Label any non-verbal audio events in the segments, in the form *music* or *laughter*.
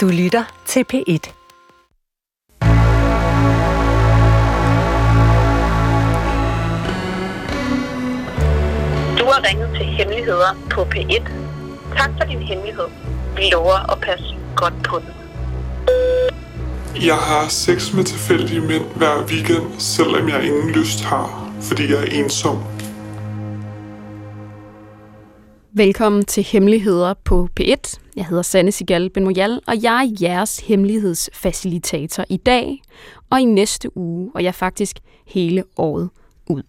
Du lytter til P1. Du har ringet til Hemmeligheder på P1. Tak for din hemmelighed. Vi lover at passe godt på den. Jeg har sex med tilfældige mænd hver weekend, selvom jeg ingen lyst har, fordi jeg er ensom. Velkommen til Hemmeligheder på P1. Jeg hedder Sanne Sigal Benoyal, og jeg er jeres hemmelighedsfacilitator i dag og i næste uge, og jeg faktisk hele året ud.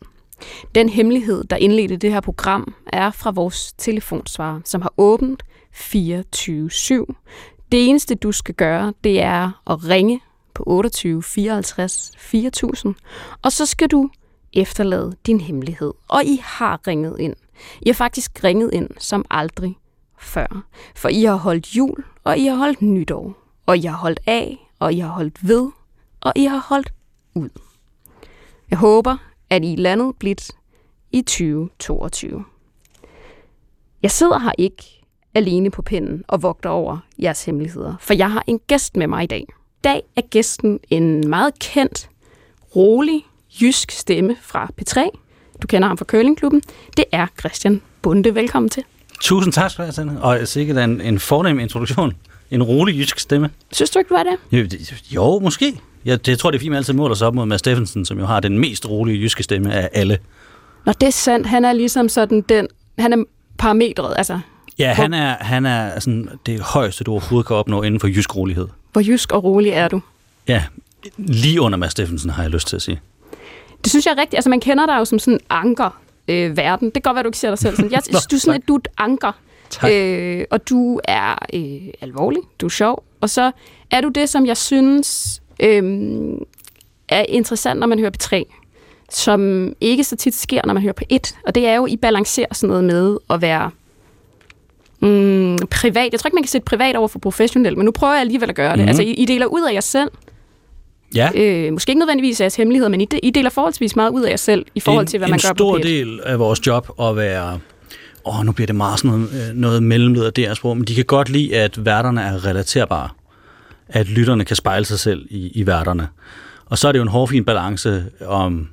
Den hemmelighed, der indledte det her program, er fra vores telefonsvarer, som har åbent 24-7. Det eneste, du skal gøre, det er at ringe på 28 54 4000, og så skal du efterlade din hemmelighed. Og I har ringet ind. I har faktisk ringet ind som aldrig før. For I har holdt jul, og I har holdt nytår. Og I har holdt af, og I har holdt ved, og I har holdt ud. Jeg håber, at I er landet blidt i 2022. Jeg sidder her ikke alene på pinden og vogter over jeres hemmeligheder, for jeg har en gæst med mig i dag. I dag er gæsten en meget kendt, rolig, jysk stemme fra P3. Du kender ham fra Curlingklubben. Det er Christian Bunde. Velkommen til. Tusind tak skal du have. Og sikkert en, en fornem introduktion. En rolig jysk stemme. Synes du ikke, du er det? Jo, det, jo måske. Jeg, det, jeg tror, det er fint, at man altid måler sig op mod Mads Steffensen, som jo har den mest rolige jyske stemme af alle. Når det er sandt, han er ligesom sådan den, han er parametret, altså Ja, han er, han er sådan det højeste, du overhovedet kan opnå inden for jysk rolighed. hvor jysk og rolig er du? Ja, lige under Mads Steffensen, har jeg lyst til at sige. Det synes jeg er rigtigt. Altså, man kender dig jo som sådan en anker øh, verden. Det kan godt være, du ikke ser dig selv sådan. Jeg *laughs* synes, du er sådan, at du er et anker. Tak. Øh, og du er øh, alvorlig, du er sjov. Og så er du det, som jeg synes øh, er interessant, når man hører på 3 som ikke så tit sker, når man hører på 1. Og det er jo, I balancerer sådan noget med at være mm, privat. Jeg tror ikke, man kan sætte privat over for professionelt, men nu prøver jeg alligevel at gøre det. Mhm. Mm. Altså, I, I deler ud af jer selv. Ja, Øh, måske ikke nødvendigvis af jeres hemmeligheder, men I, de, I deler forholdsvis meget ud af jer selv i forhold til, hvad en, man en gør stor på P1. del af vores job at være... Åh, nu bliver det meget sådan noget, øh, noget mellemled af deres sprog, men de kan godt lide, at værterne er relaterbare. At lytterne kan spejle sig selv i, i værterne. Og så er det jo en hårfin balance, om,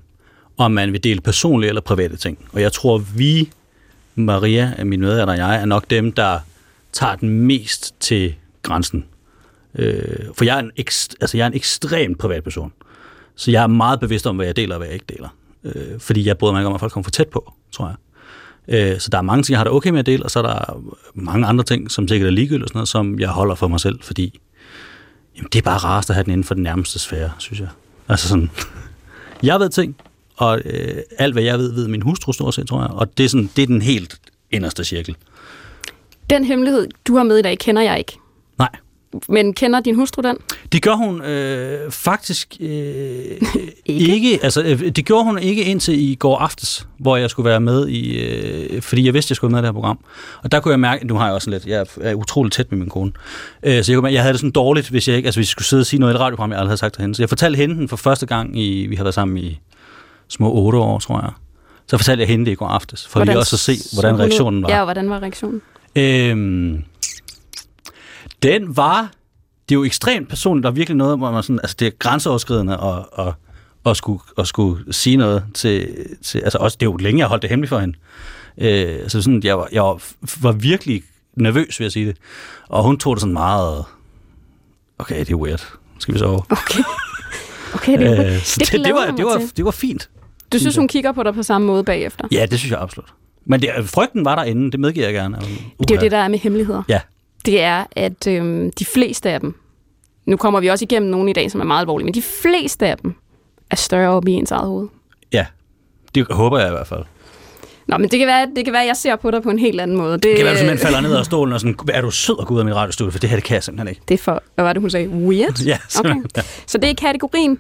om man vil dele personlige eller private ting. Og jeg tror, vi, Maria, min medhjælper og jeg, er nok dem, der tager den mest til grænsen. Øh, for jeg er, en ekst, altså jeg er en ekstremt privat person. Så jeg er meget bevidst om, hvad jeg deler og hvad jeg ikke deler. Øh, fordi jeg bryder mig ikke om, at folk kommer for tæt på, tror jeg. Øh, så der er mange ting, jeg har det okay med at dele, og så er der mange andre ting, som sikkert er ligegyldige, og sådan noget, som jeg holder for mig selv, fordi jamen, det er bare rarest at have den inden for den nærmeste sfære, synes jeg. Altså sådan, *laughs* jeg ved ting, og øh, alt hvad jeg ved, ved min hustru stort set, tror jeg. Og det er, sådan, det er den helt inderste cirkel. Den hemmelighed, du har med i dag, kender jeg ikke. Men kender din hustru den? Det gør hun øh, faktisk øh, *laughs* ikke. ikke. Altså, øh, det gjorde hun ikke indtil i går aftes, hvor jeg skulle være med i, øh, fordi jeg vidste, jeg skulle være med i det her program. Og der kunne jeg mærke, nu har jeg også lidt, jeg er utroligt tæt med min kone, øh, så jeg, kunne, mærke- jeg havde det sådan dårligt, hvis jeg ikke, altså hvis jeg skulle sidde og sige noget i et radioprogram, jeg aldrig havde sagt til hende. Så jeg fortalte hende den for første gang, i, vi har været sammen i små otte år, tror jeg. Så fortalte jeg hende det i går aftes, for lige også at se, hvordan reaktionen var. Ja, hvordan var reaktionen? Øhm, den var... Det er jo ekstremt personligt, der er virkelig noget, hvor man sådan... Altså, det er grænseoverskridende at, at, at, skulle, at skulle sige noget til... til altså, også, det er jo længe, jeg holdt det hemmeligt for hende. Øh, så sådan, jeg var, jeg var, var virkelig nervøs ved at sige det. Og hun tog det sådan meget... Okay, det er weird. Skal vi sove? Okay. Okay, det, Øh, det, det, det, var, jeg det, var, det var fint. Du synes, hun kigger på dig på samme måde bagefter? Ja, det synes jeg absolut. Men det, frygten var derinde, det medgiver jeg gerne. Det er jo det, der er med hemmeligheder. Ja. Det er, at øhm, de fleste af dem, nu kommer vi også igennem nogle i dag, som er meget alvorlige, men de fleste af dem er større op i ens eget hoved. Ja, det håber jeg i hvert fald. Nå, men det kan være, det kan være at jeg ser på dig på en helt anden måde. Det, Det kan være, at simpelthen falder ned af stolen og sådan, er du sød at gå ud af mit radiostudie, for det her, det kan jeg simpelthen ikke. det er for, hvad var det, hun sagde? Weird? Ja, Okay. Ja. Så det er kategorien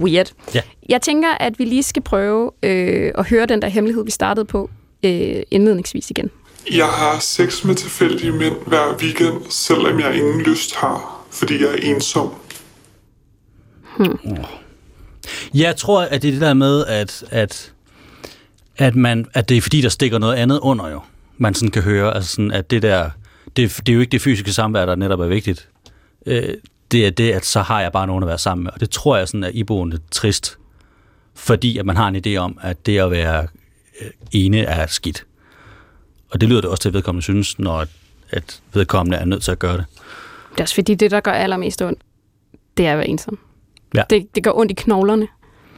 weird. Ja. Jeg tænker, at vi lige skal prøve øh, at høre den der hemmelighed, vi startede på øh, indledningsvis igen. Jeg har sex med tilfældige mænd hver weekend, selvom jeg ingen lyst har, fordi jeg er ensom. Hmm. Jeg tror, at det er det der med, at, at, at, man, at det er fordi, der stikker noget andet under jo. Man sådan kan høre, altså sådan, at det der, det, det er jo ikke det fysiske samvær, der netop er vigtigt. øh, det er det, at så har jeg bare nogen at være sammen med. Og det tror jeg sådan er iboende trist, fordi at man har en idé om, at det at være øh, ene er skidt. Og det lyder det også til, at vedkommende synes, når at vedkommende er nødt til at gøre det. Det er også fordi, det, der gør allermest ondt, det er at være ensom. Ja. Det, det gør ondt i knoglerne.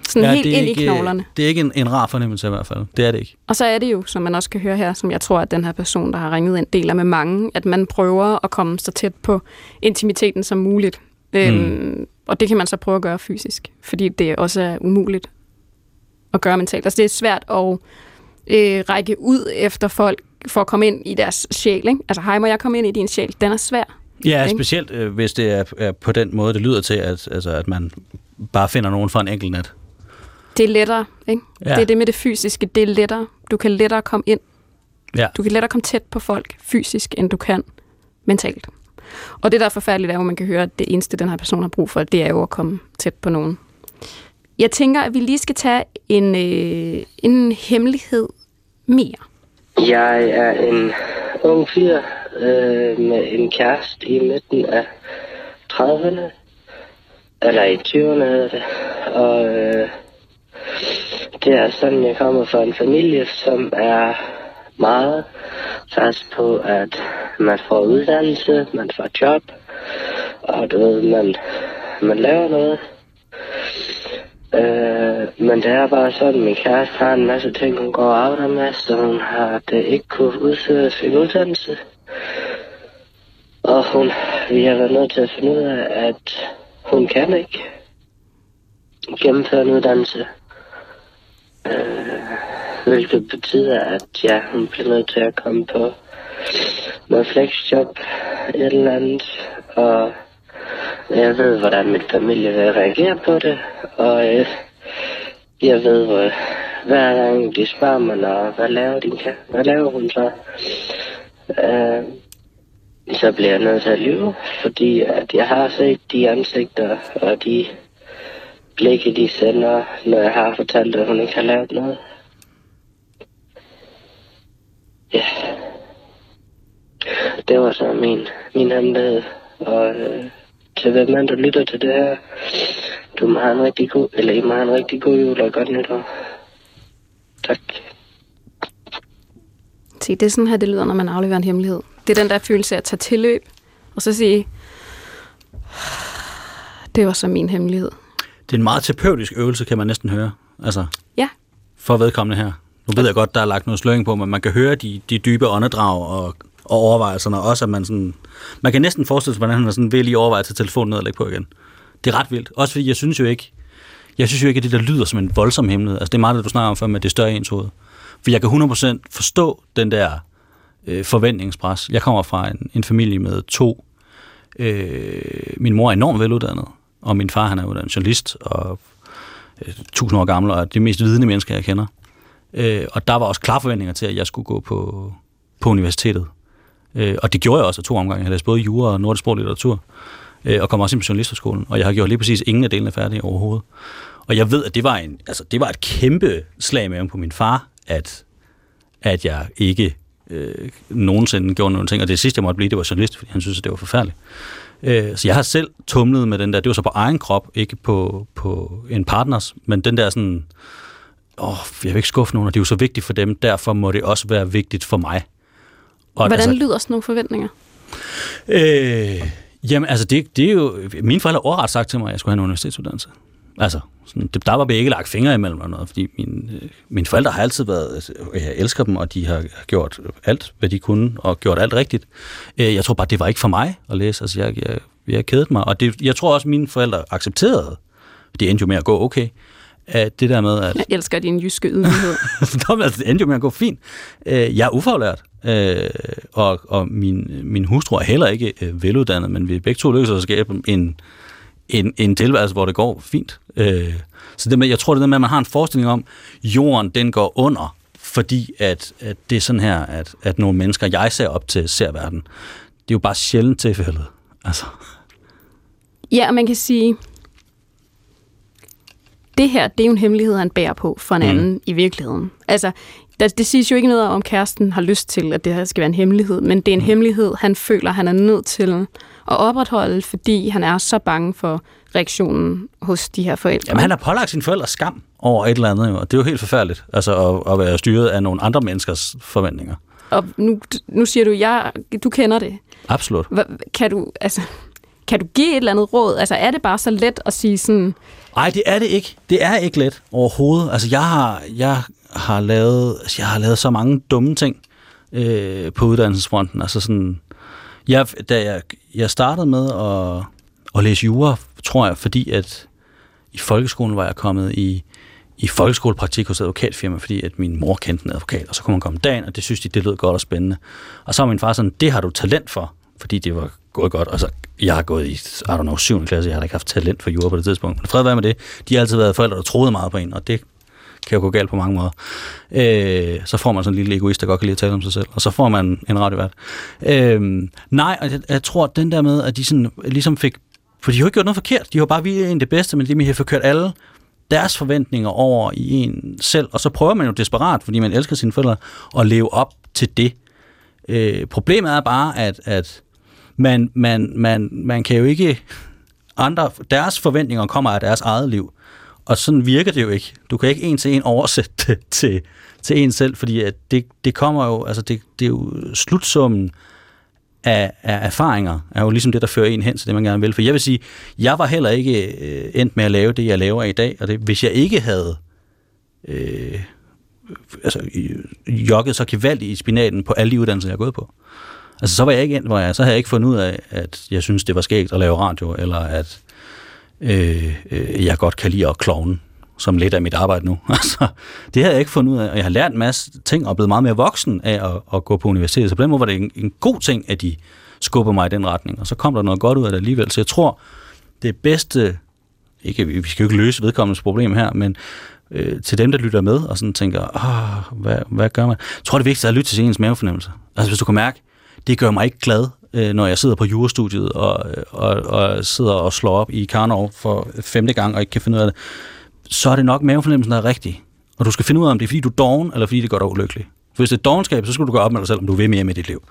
Sådan ja, helt ind ikke, i knoglerne. Det er ikke en, en rar fornemmelse i hvert fald. Det er det ikke. Og så er det jo, som man også kan høre her, som jeg tror, at den her person, der har ringet ind, deler med mange, at man prøver at komme så tæt på intimiteten som muligt. Mm. Øhm, og det kan man så prøve at gøre fysisk, fordi det også er umuligt at gøre mentalt. Altså det er svært at øh, række ud efter folk for at komme ind i deres sjæl. Ikke? Altså, hej, må jeg komme ind i din sjæl? Den er svær. Ja, Ikke? specielt øh, hvis det er, er på den måde, det lyder til, at, altså, at man bare finder nogen for en enkelt nat. Det er lettere. Ikke? Ja. Det er det med det fysiske. Det er lettere. Du kan lettere komme ind. Ja. Du kan lettere komme tæt på folk fysisk, end du kan mentalt. Og det, der er forfærdeligt, er at man kan høre, at det eneste, den her person har brug for, det er jo at komme tæt på nogen. Jeg tænker, at vi lige skal tage en, øh, en hemmelighed mere. Jeg er en ung fyr øh, med en kæreste i midten af 30'erne. Eller i 20'erne hedder det. Og øh, det er sådan, jeg kommer fra en familie, som er meget fast på, at man får uddannelse, man får job, og du ved, man, man laver noget. Øh, men det er bare sådan, min kæreste har en masse ting, hun går og arbejder med, så hun har det ikke kunne udføre sin uddannelse. Og hun, vi har været nødt til at finde ud af, at hun kan ikke gennemføre en uddannelse. Øh, hvilket betyder, at ja, hun bliver nødt til at komme på noget flexjob, et eller andet, og jeg ved, hvordan min familie vil reagere på det, og øh, jeg ved, hvor, hver gang de spørger mig, når, hvad laver, din, hvad laver hun så? Øh, så bliver jeg nødt til at lyve, fordi at jeg har set de ansigter og de blikke, de sender, når jeg har fortalt, at hun ikke har lavet noget. Ja. Det var så min, min hemmelighed. Og øh, til hvem man, der lytter til det her, du må have en rigtig god, eller I må have en rigtig god jul og godt nytår. Tak. Se, det er sådan her, det lyder, når man afleverer en hemmelighed. Det er den der følelse af at tage tilløb, og så sige, det var så min hemmelighed. Det er en meget terapeutisk øvelse, kan man næsten høre. Altså, Ja, for vedkommende her. Nu ved jeg godt, der er lagt noget sløring på, men man kan høre de, de dybe åndedrag og, og overvejelserne. Også at man sådan... Man kan næsten forestille sig, hvordan han er sådan vil lige overveje at tage telefonen ned og lægge på igen. Det er ret vildt. Også fordi jeg synes jo ikke, jeg synes jo ikke, at det der lyder som en voldsom hemmelighed. Altså det er meget det, du snakker om før med, at det er større i ens hoved. For jeg kan 100% forstå den der øh, forventningspres. Jeg kommer fra en, en familie med to. Øh, min mor er enormt veluddannet, og min far han er uddannet journalist, og øh, tusind år gammel, og er det mest vidende mennesker, jeg kender. Øh, og der var også klare forventninger til, at jeg skulle gå på, på universitetet. Øh, og det gjorde jeg også af to omgange. Jeg læste både jura og nordisk sprog og litteratur, øh, og kom også ind på journalisterskolen. Og jeg har gjort lige præcis ingen af delene færdige overhovedet. Og jeg ved, at det var, en, altså, det var et kæmpe slag med på min far, at, at jeg ikke øh, nogensinde gjorde nogen ting. Og det sidste, jeg måtte blive, det var journalist, fordi han synes, at det var forfærdeligt. Øh, så jeg har selv tumlet med den der, det var så på egen krop, ikke på, på en partners, men den der sådan, åh, jeg vil ikke skuffe nogen, og det er jo så vigtigt for dem, derfor må det også være vigtigt for mig. Og, hvordan altså, lyder sådan nogle forventninger? Øh, jamen, altså, det, det er jo... Mine forældre har overret sagt til mig, at jeg skulle have en universitetsuddannelse. Altså, sådan, det, der var ikke lagt fingre imellem eller noget, fordi min, øh, mine forældre har altid været... Altså, jeg elsker dem, og de har gjort alt, hvad de kunne, og gjort alt rigtigt. Øh, jeg tror bare, det var ikke for mig at læse. Altså, jeg, jeg, jeg kædede mig, og det, jeg tror også, mine forældre accepterede, det endte jo med at gå okay, at det der med, at... Jeg elsker din jyske ydmyghed. *laughs* Altså, det endte jo med at gå fint. Jeg er ufaglært, øh, og, og min, min hustru er heller ikke øh, veluddannet, men vi er begge to lykkedes at skabe en, en, en tilværelse, hvor det går fint. Øh, så det med, jeg tror, det der med, at man har en forestilling om, jorden den går under, fordi at, at det er sådan her, at, at nogle mennesker, jeg ser op til, ser verden. Det er jo bare sjældent tilfældet. Altså. Ja, og man kan sige, det her, det er jo en hemmelighed, han bærer på for en anden mm. i virkeligheden. Altså, det, det siges jo ikke noget om, kæresten har lyst til, at det her skal være en hemmelighed, men det er en mm. hemmelighed, han føler, han er nødt til at opretholde, fordi han er så bange for reaktionen hos de her forældre. Jamen, han har pålagt sin forældres skam over et eller andet, jo. det er jo helt forfærdeligt, altså at, at være styret af nogle andre menneskers forventninger. Og nu, nu siger du, jeg, du kender det. Absolut. Hva, kan du, altså, kan du give et eller andet råd? Altså, er det bare så let at sige sådan... Nej, det er det ikke. Det er ikke let overhovedet. Altså, jeg har, jeg har lavet, altså, jeg har lavet så mange dumme ting øh, på uddannelsesfronten. Altså sådan, jeg, da jeg, jeg startede med at, at læse jura, tror jeg, fordi at i folkeskolen var jeg kommet i, i folkeskolepraktik hos advokatfirma, fordi at min mor kendte en advokat, og så kunne man komme dagen, og det synes de, det lød godt og spændende. Og så var min far sådan, det har du talent for, fordi det var gået godt, og så jeg har gået i, I don't know, 7. klasse, jeg har ikke haft talent for jura på det tidspunkt. Men fred være med det. De har altid været forældre, der troede meget på en, og det kan jo gå galt på mange måder. Øh, så får man sådan en lille egoist, der godt kan lide at tale om sig selv, og så får man en radiovært. Øh, nej, og jeg, jeg tror, at den der med, at de sådan, ligesom fik, for de har jo ikke gjort noget forkert, de har bare virkelig en det bedste, men de har forkørt alle deres forventninger over i en selv, og så prøver man jo desperat, fordi man elsker sine forældre, at leve op til det. Øh, problemet er bare, at, at man, man, man, man kan jo ikke andre, deres forventninger kommer af deres eget liv. Og sådan virker det jo ikke. Du kan ikke en til en oversætte det *laughs* til, til en selv, fordi at det, det kommer jo, altså det, det er jo slutsummen af, af erfaringer, er jo ligesom det, der fører en hen til det, man gerne vil. For jeg vil sige, jeg var heller ikke øh, endt med at lave det, jeg laver i dag, og det, hvis jeg ikke havde øh, altså, jogget så gevaldigt i spinaten på alle de uddannelser, jeg har gået på. Altså, så var jeg ikke endt, hvor jeg, så havde jeg ikke fundet ud af, at jeg synes, det var skægt at lave radio, eller at øh, øh, jeg godt kan lide at klovne, som lidt af mit arbejde nu. *laughs* Altså, det havde jeg ikke fundet ud af, og jeg har lært en masse ting og blevet meget mere voksen af at, at gå på universitetet. Så på den måde var det en, en god ting, at de skubber mig i den retning, og så kom der noget godt ud af det alligevel. Så jeg tror, det bedste, ikke, vi skal jo ikke løse vedkommendes problem her, men øh, til dem, der lytter med og sådan tænker, Åh, hvad, hvad gør man? Jeg tror, det er at lytte til ens mavefornemmelse. Altså hvis du kan mærke, det gør mig ikke glad øh, når jeg sidder på jurastudiet og, og, og sidder og slår op i Karnov for femte gang og ikke kan finde ud af det, så er det nok mavefornemmelsen, der er rigtig. Og du skal finde ud af, om det er, fordi du er doven, eller fordi det gør dig ulykkelig. For hvis det er dogenskab, så skal du gå op med dig selv, om du vil mere med dit liv.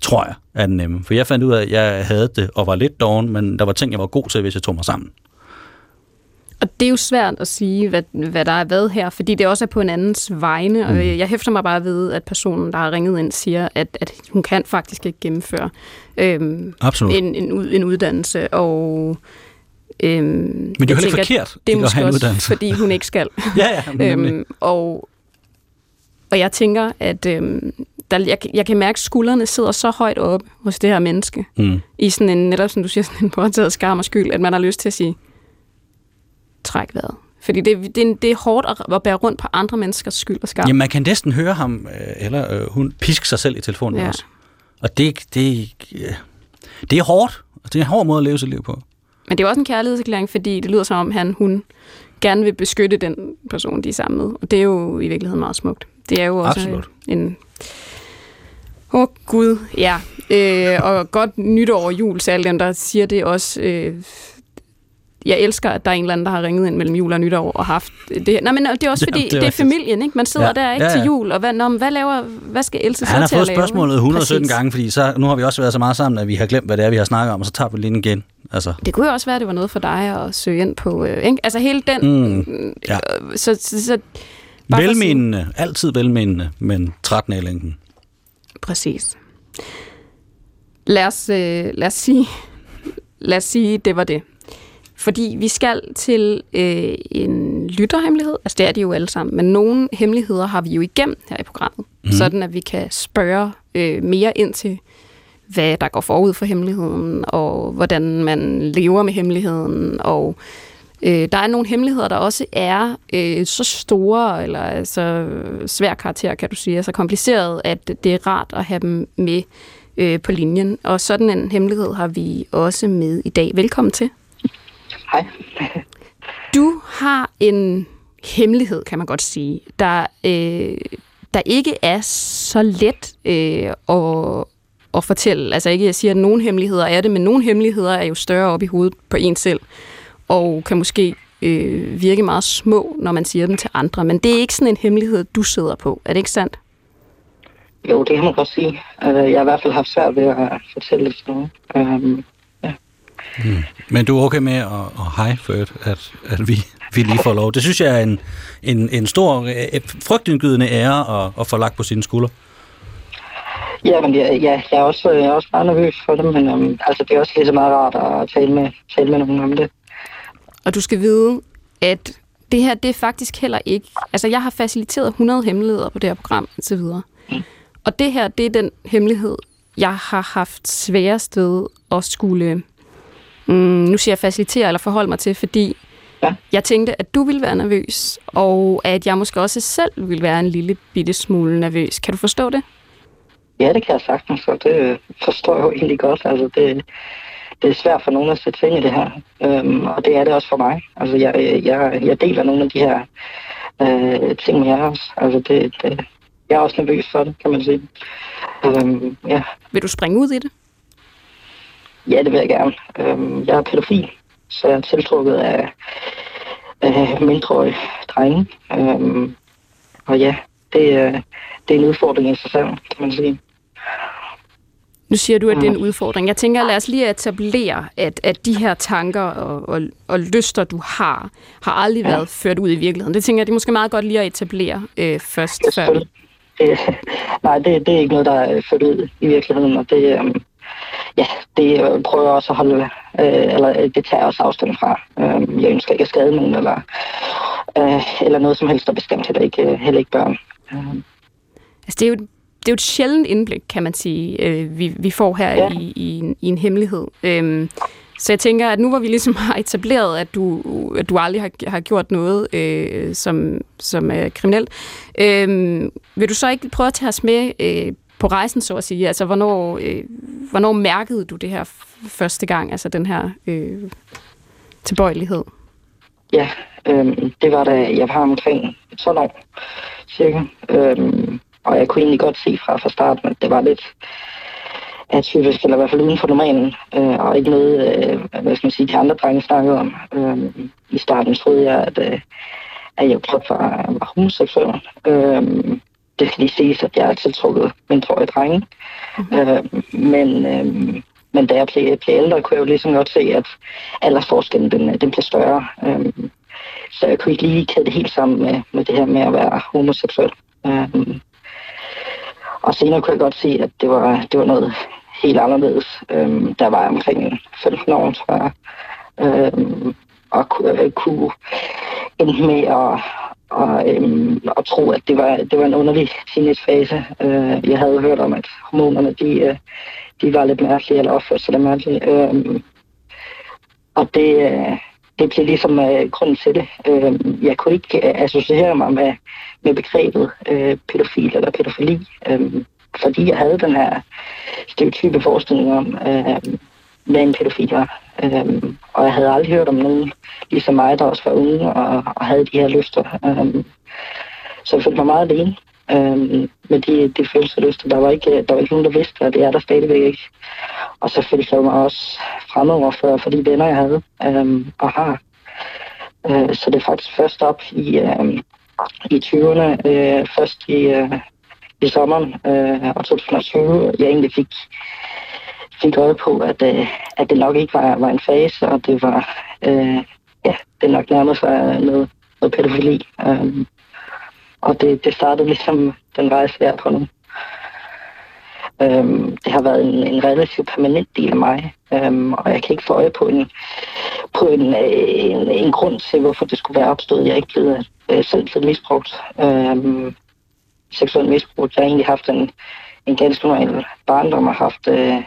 Tror jeg, er den nemme. For jeg fandt ud af, at jeg havde det og var lidt doven, men der var ting, jeg var god til, hvis jeg tog mig sammen. Og det er jo svært at sige, hvad, hvad der er hvad her, fordi det også er på en andens vegne, og mm. jeg hæfter mig bare ved, at personen, der har ringet ind, siger, at, at hun kan faktisk ikke gennemføre øhm, en, en, en uddannelse, og Øhm, men det er jo heller forkert det er måske også, fordi hun ikke skal. *laughs* ja, ja, øhm, og, og jeg tænker, at øhm, der, jeg, jeg kan mærke, at skuldrene sidder så højt op hos det her menneske. Mm. I sådan en, netop som du siger, sådan en påtaget skam og skyld, at man har lyst til at sige, træk vejret. Fordi det, det, det er hårdt at, at bære rundt på andre menneskers skyld og skam. Jamen, man kan næsten høre ham, øh, eller øh, hun piske sig selv i telefonen ja. også. Og det, det, det er hårdt. Det er en hård måde at leve sit liv på. Men det er også en kærlighedserklæring, fordi det lyder som om, han, hun gerne vil beskytte den person, de er sammen med. Og det er jo i virkeligheden meget smukt. Det er jo også Absolut. en... Åh, oh, Gud, ja. Øh, og godt nytår og jul til alle dem, der siger det også. Øh, jeg elsker, at der er en eller anden, der har ringet ind mellem jul og nytår og haft det. Nej, men det er også fordi, ja, det, er det er familien, ikke? Man sidder ja, der ikke ja, ja. til jul, og hvad, når, hvad, laver, hvad skal Else så til at lave? Han har fået spørgsmålet 117 Præcis. gange, fordi så, nu har vi også været så meget sammen, at vi har glemt, hvad det er, vi har snakket om, og så tager vi lige igen. Altså. Det kunne jo også være, at det var noget for dig at søge ind på, øh, ikke? Altså hele den... Mm, ja. øh, så, så, så, velmenende, altid velmenende, men træt i længden. Præcis. Lad os, øh, lad os sige, lad os sige, det var det. Fordi vi skal til øh, en lytterhemmelighed. Altså det er de jo alle sammen. Men nogle hemmeligheder har vi jo igennem her i programmet. Mm. Sådan at vi kan spørge øh, mere ind til, hvad der går forud for hemmeligheden, og hvordan man lever med hemmeligheden. Og øh, der er nogle hemmeligheder, der også er øh, så store, eller så svær karakter, kan du sige, så kompliceret, at det er rart at have dem med øh, på linjen. Og sådan en hemmelighed har vi også med i dag. Velkommen til. Hej. Du har en hemmelighed, kan man godt sige, der, øh, der ikke er så let øh, at, at fortælle. Altså ikke, jeg siger, at nogle hemmeligheder er det, men nogle hemmeligheder er jo større op i hovedet på en selv, og kan måske øh, virke meget små, når man siger dem til andre, men det er ikke sådan en hemmelighed, du sidder på. Er det ikke sandt? Jo, det kan man godt sige. Altså, jeg har i hvert fald haft svært ved at fortælle det til nogen. Øhm. Mm. Men du er okay med at, at hej for at, at vi, vi lige får lov. Det synes jeg er en, en, en stor, øh, frygtindgydende ære at, at få lagt på sine skuldre. Ja, men jeg, ja, jeg, er også, jeg er også meget nervøs for det, men um, altså, det er også lige så meget rart at tale med, tale med nogen om det. Og du skal vide, at det her, det er faktisk heller ikke... Altså, jeg har faciliteret 100 hemmeligheder på det her program, og så videre. Mm. Og det her, det er den hemmelighed, jeg har haft sværest ved at skulle... Mm, nu siger jeg facilitere eller forholde mig til, fordi ja. jeg tænkte, at du ville være nervøs, og at jeg måske også selv ville være en lille bitte smule nervøs. Kan du forstå det? Ja, det kan jeg sagtens, og det forstår jeg jo egentlig godt. Altså, det, det er svært for nogen at sætte ting i det her, øhm, og det er det også for mig. Altså, jeg, jeg, jeg deler nogle af de her øh, ting med jer også. Altså, det, det, jeg er også nervøs for det, kan man sige. Øhm, ja. Vil du springe ud i det? Ja, det vil jeg gerne. Øhm, jeg er pædofil, så jeg er tiltrukket af, af mindreårige drenge. Øhm, og ja, det, det er en udfordring i sig selv, kan man sige. Nu siger du, at det er en udfordring. Jeg tænker, lad os lige etablere, at, at de her tanker og, og, og lyster, du har, har aldrig ja. været ført ud i virkeligheden. Det tænker jeg, det er måske meget godt lige at etablere øh, først. Det, før. *laughs* Det, nej, det, det er ikke noget, der er ført ud i virkeligheden, og det, um, ja, det prøver jeg også at holde, øh, eller det tager jeg også afstand fra. Øh, jeg ønsker ikke at skade nogen, eller, øh, eller noget som helst, der bestemt heller ikke, heller ikke børn. Øh. Altså, det er jo det er jo et sjældent indblik, kan man sige, øh, vi, vi får her ja. i, i, en, i en hemmelighed. Øhm, så jeg tænker, at nu hvor vi ligesom *laughs* har etableret, at du, at du aldrig har, har gjort noget, øh, som, som er kriminelt, øh, vil du så ikke prøve at tage os med øh, på rejsen, så at sige? Altså, hvornår, øh, hvornår mærkede du det her første gang, altså den her øh, tilbøjelighed? Ja, øh, det var da jeg var omkring 12 år, cirka. Øh, og jeg kunne egentlig godt se fra, fra starten, at det var lidt atypisk, eller i hvert fald uden for normalen, øh, og ikke noget, øh, hvad skal man sige, de andre drenge snakkede om. Øh, I starten troede jeg, at, øh, at jeg blot var, var homoseksuel. Øh, det skal lige ses, at jeg er tiltrukket mindre drenge. Mm-hmm. Øh, men, øh, men da jeg blev, blev ældre, kunne jeg jo ligesom godt se, at aldersforskellen den, den blev større. Øh, så jeg kunne ikke lige kæde det helt sammen med, med det her med at være homoseksuel. Øh, og senere kunne jeg godt se, at det var, det var noget helt anderledes. Øhm, der var jeg omkring 15 år, tror jeg. Øhm, og øh, kunne ende med at, og, øhm, og tro, at det var, det var en underlig teenagefase. Øh, jeg havde hørt om, at hormonerne de, øh, de var lidt mærkelige, eller opførte sig lidt mærkelige. Øh, og det, øh, det blev ligesom øh, grunden til det. Øh, jeg kunne ikke øh, associere mig med, med begrebet øh, pædofil eller pædofili, øh, fordi jeg havde den her stereotype forestilling om, øh, med en pædofil Øhm, og jeg havde aldrig hørt om nogen, ligesom mig, der også var unge og, og havde de her lyster. Øhm, så jeg følte mig meget alene øhm, med de, de følelser og lyster. Der var, ikke, der var ikke nogen, der vidste, og det er der stadigvæk ikke. Og så følte jeg mig også fremover for, for de venner, jeg havde øhm, og har. Øh, så det er faktisk først op i, øh, i 20'erne, øh, først i, øh, i sommeren øh, og 2020, jeg egentlig fik, fik øje på, at, øh, at det nok ikke var, var en fase, og det var, øh, ja, det nok nærmede sig noget, noget pædofili. Øh, og det, det startede ligesom den rejse, jeg er på nu. Øhm, det har været en, en relativt permanent del af mig, øhm, og jeg kan ikke få øje på en, på en, en, en grund til, hvorfor det skulle være opstået. Jeg er ikke blevet øh, selv blevet misbrugt. Øhm, seksuelt misbrugt. Jeg har egentlig haft en, en ganske normal barndom og haft, øh,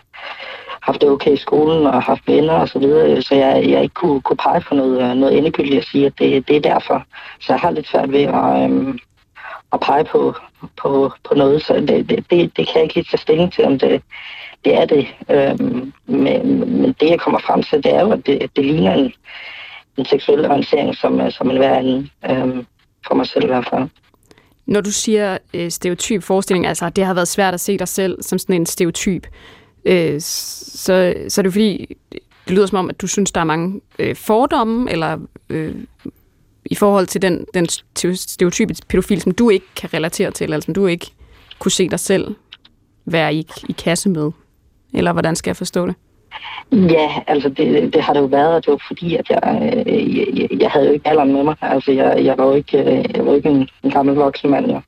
haft det okay i skolen og haft venner og så videre, så jeg, jeg ikke kunne, kunne pege på noget, øh, noget endegyldigt at sige, at det, det er derfor. Så jeg har lidt svært ved at, øh, at pege på, på, på noget, så det, det, det, det kan jeg ikke lige tage stilling til, om det, det er det. Øhm, men, men det, jeg kommer frem til, det er jo, at det, det ligner en, en seksuel orientering, som, øh, som en hver anden, øhm, for mig selv i hvert fald. Når du siger øh, stereotyp forestilling, altså at det har været svært at se dig selv som sådan en stereotyp, øh, så, så er det fordi, det lyder som om, at du synes, der er mange øh, fordomme, eller øh, i forhold til den, den stereotype pædofil, som du ikke kan relatere til, eller som du ikke kunne se dig selv være i, i kasse med? Eller hvordan skal jeg forstå det? Ja, altså det, det har det jo været, og det var fordi, at jeg, øh, jeg, jeg havde jo ikke alderen med mig. Altså jeg, jeg var jo ikke, øh, jeg var ikke en, en gammel voksen mand, jo.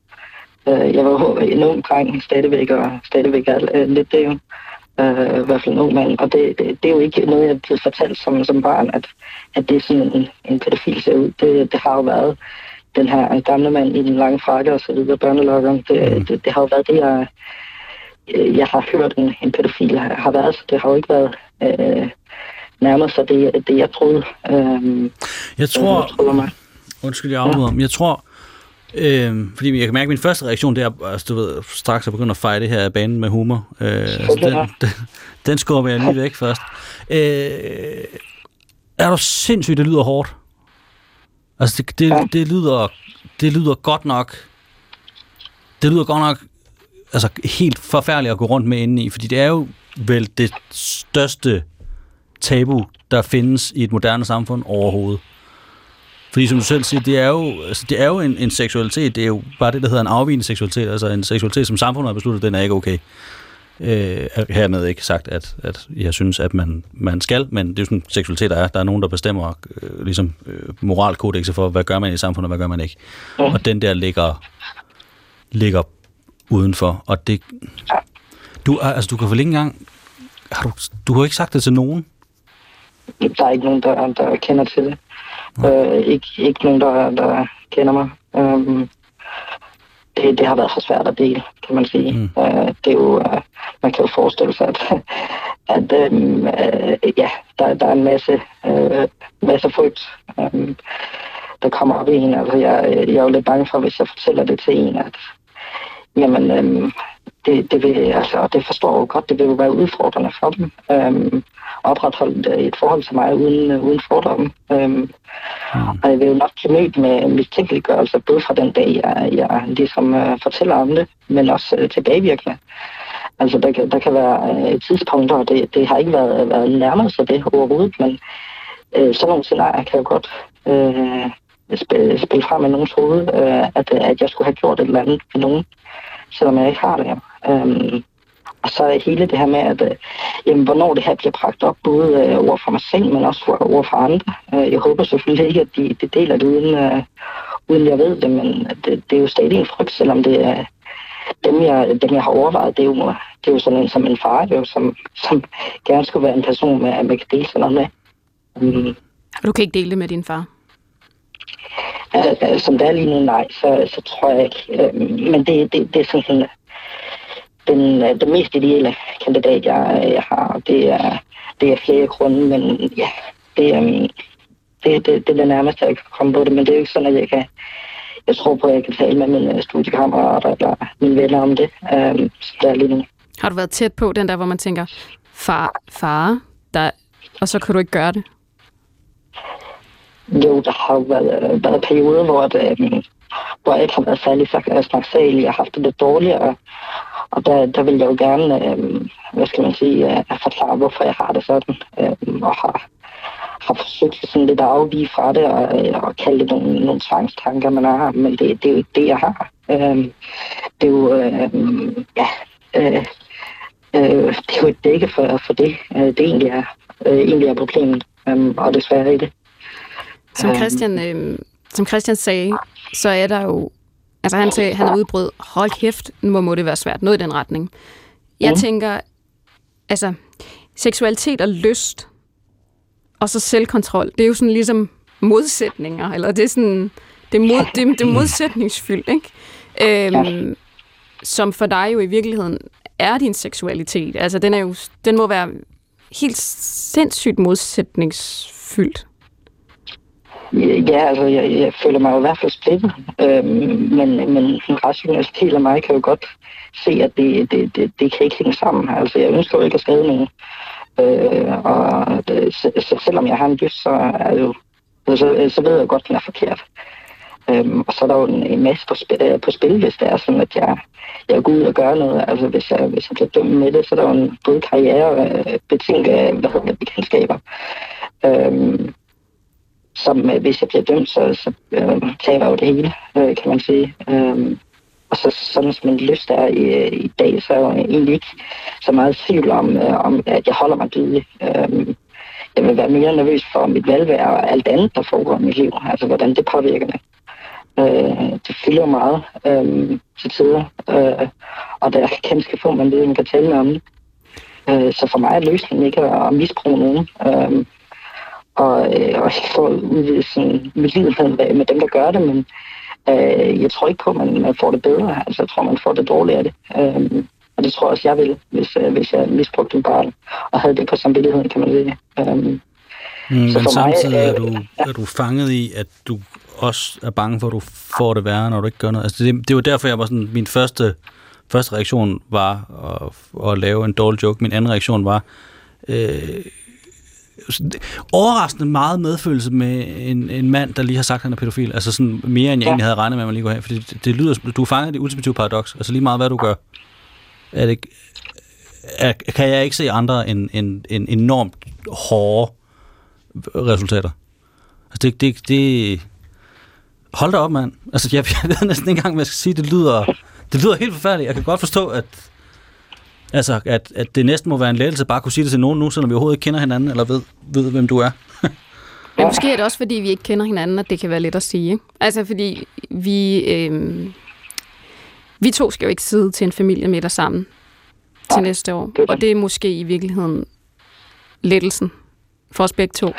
Øh, jeg var jo en ung dreng stadigvæk, og stadigvæk er lidt det jo. Uh, I hvert fald en ung mand. Og det, det, det er jo ikke noget, jeg blevet fortalt som, som barn, at, at det er sådan en, en pædofil ser ud. Det, det har jo været den her gamle mand i den lange frakke og så videre, børnelokkeren. Det, mm. det, det har jo været det, jeg, jeg har hørt, en, en pædofil har, været. Så det har jo ikke været øh, nærmere sig det, det, jeg troede. Øh, jeg tror... Jeg troede mig. Undskyld, jeg afbryder. Ja. Jeg tror, Øh, fordi jeg kan mærke, at min første reaktion, det er, altså, du ved, straks at begynde at fejre det her banen med humor. Øh, altså, den, *laughs* den, den skubber jeg lige væk først. Øh, er du sindssygt, det lyder hårdt? Altså, det, det, det, lyder, det lyder godt nok... Det lyder godt nok altså, helt forfærdeligt at gå rundt med inde i, fordi det er jo vel det største tabu, der findes i et moderne samfund overhovedet. Fordi som du selv siger, det er jo, altså, det er jo en, en seksualitet, det er jo bare det, der hedder en afvigende seksualitet, altså en seksualitet, som samfundet har besluttet, den er ikke okay. Øh, hermed ikke sagt, at, at jeg synes, at man, man skal, men det er jo sådan, seksualitet der er. Der er nogen, der bestemmer øh, ligesom øh, moralkodexer for, hvad gør man i samfundet, og hvad gør man ikke. Og den der ligger, ligger udenfor, og det... Du, altså, du kan vel ikke engang... Har du, du har ikke sagt det til nogen? Der er ikke nogen, der, der kender til det. Øh, ikke, ikke nogen, der, der kender mig. Um, det, det har været for svært at dele, kan man sige. Mm. Uh, det er jo, uh, man kan jo forestille sig, at, at um, uh, ja, der, der er en masse, uh, masse frygt, um, der kommer op i en. Altså, jeg, jeg er jo lidt bange for, hvis jeg fortæller det til en, at jamen, um, det, det vil, altså, og det forstår jeg jo godt, det vil jo være udfordrende for dem. Um, opretholde et forhold til mig uden, uden fordomme. Um, mm. Og jeg vil jo nok blive mødt med mistænkeliggørelse, både fra den dag, jeg, jeg ligesom uh, fortæller om det, men også uh, tilbagevirkende. Altså, der, kan, der kan være uh, tidspunkter, og det, det har ikke været, været nærmere sig det overhovedet, men uh, sådan nogle scenarier kan jo godt uh, spille, spille frem med nogens hoved, uh, at, at jeg skulle have gjort et eller andet med nogen, selvom jeg ikke har det. Um, og så hele det her med, at øh, jamen, hvornår det her bliver bragt op, både øh, over for mig selv, men også for, over for andre. Øh, jeg håber selvfølgelig ikke, at de, de deler det uden, øh, uden jeg ved det, men det, det er jo stadig en frygt, selvom det er dem, jeg, dem, jeg har overvejet, det er jo, det er jo sådan en som en far, jo, som, som gerne skulle være en person, med, man kan dele sådan noget med. Um, og du kan ikke dele det med din far? Øh, øh, som det er lige nu, nej, så, så tror jeg ikke. Øh, men det, det, det er sådan, den, øh, den mest ideelle kandidat, jeg, jeg har. Det er, det er flere grunde, men ja, det er, det, det, det er det nærmeste, jeg kan komme på det, men det er jo ikke sådan, at jeg kan, jeg tror på, at jeg kan tale med mine studiekammerater eller mine venner om det, um, det er lige nu. Har du været tæt på den der, hvor man tænker, far, far, der, og så kan du ikke gøre det? Jo, der har jo været, øh, været perioder, hvor, det, øh, hvor jeg ikke har været særlig snaksagelig. Øh, jeg har haft det lidt dårligere, og der, der vil jeg jo gerne, øh, hvad skal man sige, forklare, hvorfor jeg har det sådan, øh, og har, har forsøgt sådan lidt at afvige fra det, og, og kalde det nogle, nogle tvangstanker, man har, men det, det er jo ikke det, jeg har. Øh, det er jo, øh, ja, øh, øh, det er jo et dække for, for det, øh, det egentlig er, øh, egentlig er problemet, øh, og desværre er det. Som Christian, øh, som Christian sagde, så er der jo Altså han sagde, han udbrød, hold kæft, nu må det være svært, noget i den retning. Jeg mm. tænker, altså, seksualitet og lyst, og så selvkontrol, det er jo sådan ligesom modsætninger, eller det er sådan, det er, mod, det, det er modsætningsfyldt, ikke? Øhm, som for dig jo i virkeligheden er din seksualitet. Altså, den, er jo, den må være helt sindssygt modsætningsfyldt. Ja, altså, jeg, jeg føler mig jo i hvert fald splittet, øhm, men, men en rationel del af mig kan jo godt se, at det, det, det, det kan ikke hænge sammen. Altså, jeg ønsker jo ikke at skade nogen. Øh, og det, så, selvom jeg har en dyst, så, er jo, så, så ved jeg godt, at den er forkert. Øhm, og så er der jo en, en masse på spil, øh, på spil, hvis det er sådan, at jeg, jeg går ud og gør noget. Altså hvis jeg, hvis jeg bliver dømt med det, så er der jo en både karriere og øh, betinget, hvad hedder det, bekendtskaber. Øhm, som øh, hvis jeg bliver dømt, så, så øh, taber jeg jo det hele, øh, kan man sige. Øh, og så sådan som min lyst er i, øh, i dag, så er jeg egentlig ikke så meget tvivl om, øh, om at jeg holder mig dygtig. Øh, jeg vil være mere nervøs for mit valgvær og alt andet, der foregår i mit liv. Altså, hvordan det påvirker mig. Øh, det fylder meget øh, til tider, øh, og der er ganske få, man ved, man kan tale med om det. Øh, så for mig er løsningen ikke at misbruge nogen. Øh, og, øh, og få udvidet mit liv med, med dem, der gør det, men øh, jeg tror ikke på, at man, man får det bedre. Altså, jeg tror, man får det dårligere af det. Øh, og det tror jeg også, jeg vil, hvis, øh, hvis jeg misbrugte en barn og havde det på samvittigheden, kan man sige. Um, mm, så men samtidig mig, er, du, ja. er du fanget i, at du også er bange for, at du får det værre, når du ikke gør noget. Altså, det, det var derfor, jeg var sådan, min første, første reaktion var at, at lave en dårlig joke. Min anden reaktion var, øh, overraskende meget medfølelse med en, en mand, der lige har sagt, at han er pædofil. Altså sådan mere, end jeg ja. egentlig havde regnet med, at man lige kunne have. Fordi det, det lyder, du er fanget i det ultimative paradoks. Altså lige meget, hvad du gør, er det, er, kan jeg ikke se andre end, end, end enormt hårde resultater. Altså det, det, det, hold da op, mand. Altså jeg, *laughs* jeg ved næsten ikke engang, hvad jeg skal sige. Det lyder, det lyder helt forfærdeligt. Jeg kan godt forstå, at, altså, at, at det næsten må være en lettelse bare at kunne sige det til nogen nu, selvom vi overhovedet ikke kender hinanden, eller ved, ved hvem du er. *laughs* Men måske er det også, fordi vi ikke kender hinanden, at det kan være let at sige. Altså, fordi vi, øh, vi to skal jo ikke sidde til en familiemiddag sammen til næste år. Det og det er måske i virkeligheden lettelsen for os begge to.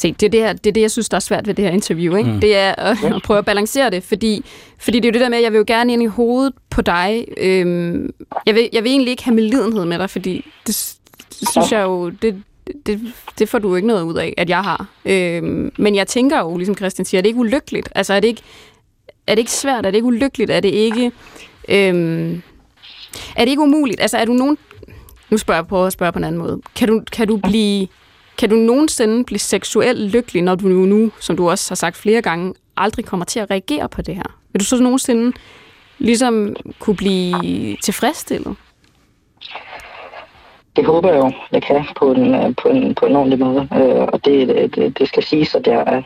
Se, det er det, her, det er det, jeg synes, der er svært ved det her interview. Ikke? Mm. Det er at, at prøve at balancere det, fordi, fordi det er jo det der med, at jeg vil jo gerne ind i hovedet på dig. Øhm, jeg, vil, jeg vil egentlig ikke have medlidenhed med dig, fordi det, det synes jeg jo, det, det, det får du ikke noget ud af, at jeg har. Øhm, men jeg tænker jo, ligesom Christian siger, er det ikke ulykkeligt? Altså er det ikke, er det ikke svært? Er det ikke ulykkeligt? Er det ikke... Øhm, er det ikke umuligt? Altså, er du nogen... Nu spørger jeg på at spørge på en anden måde. Kan du, kan du blive... Kan du nogensinde blive seksuelt lykkelig, når du nu, nu, som du også har sagt flere gange, aldrig kommer til at reagere på det her? Vil du så nogensinde ligesom kunne blive tilfredsstillet? Det håber jeg jo, jeg kan på en, øh, på en, på en ordentlig måde. Øh, og det, det, det skal siges, at jeg, øh,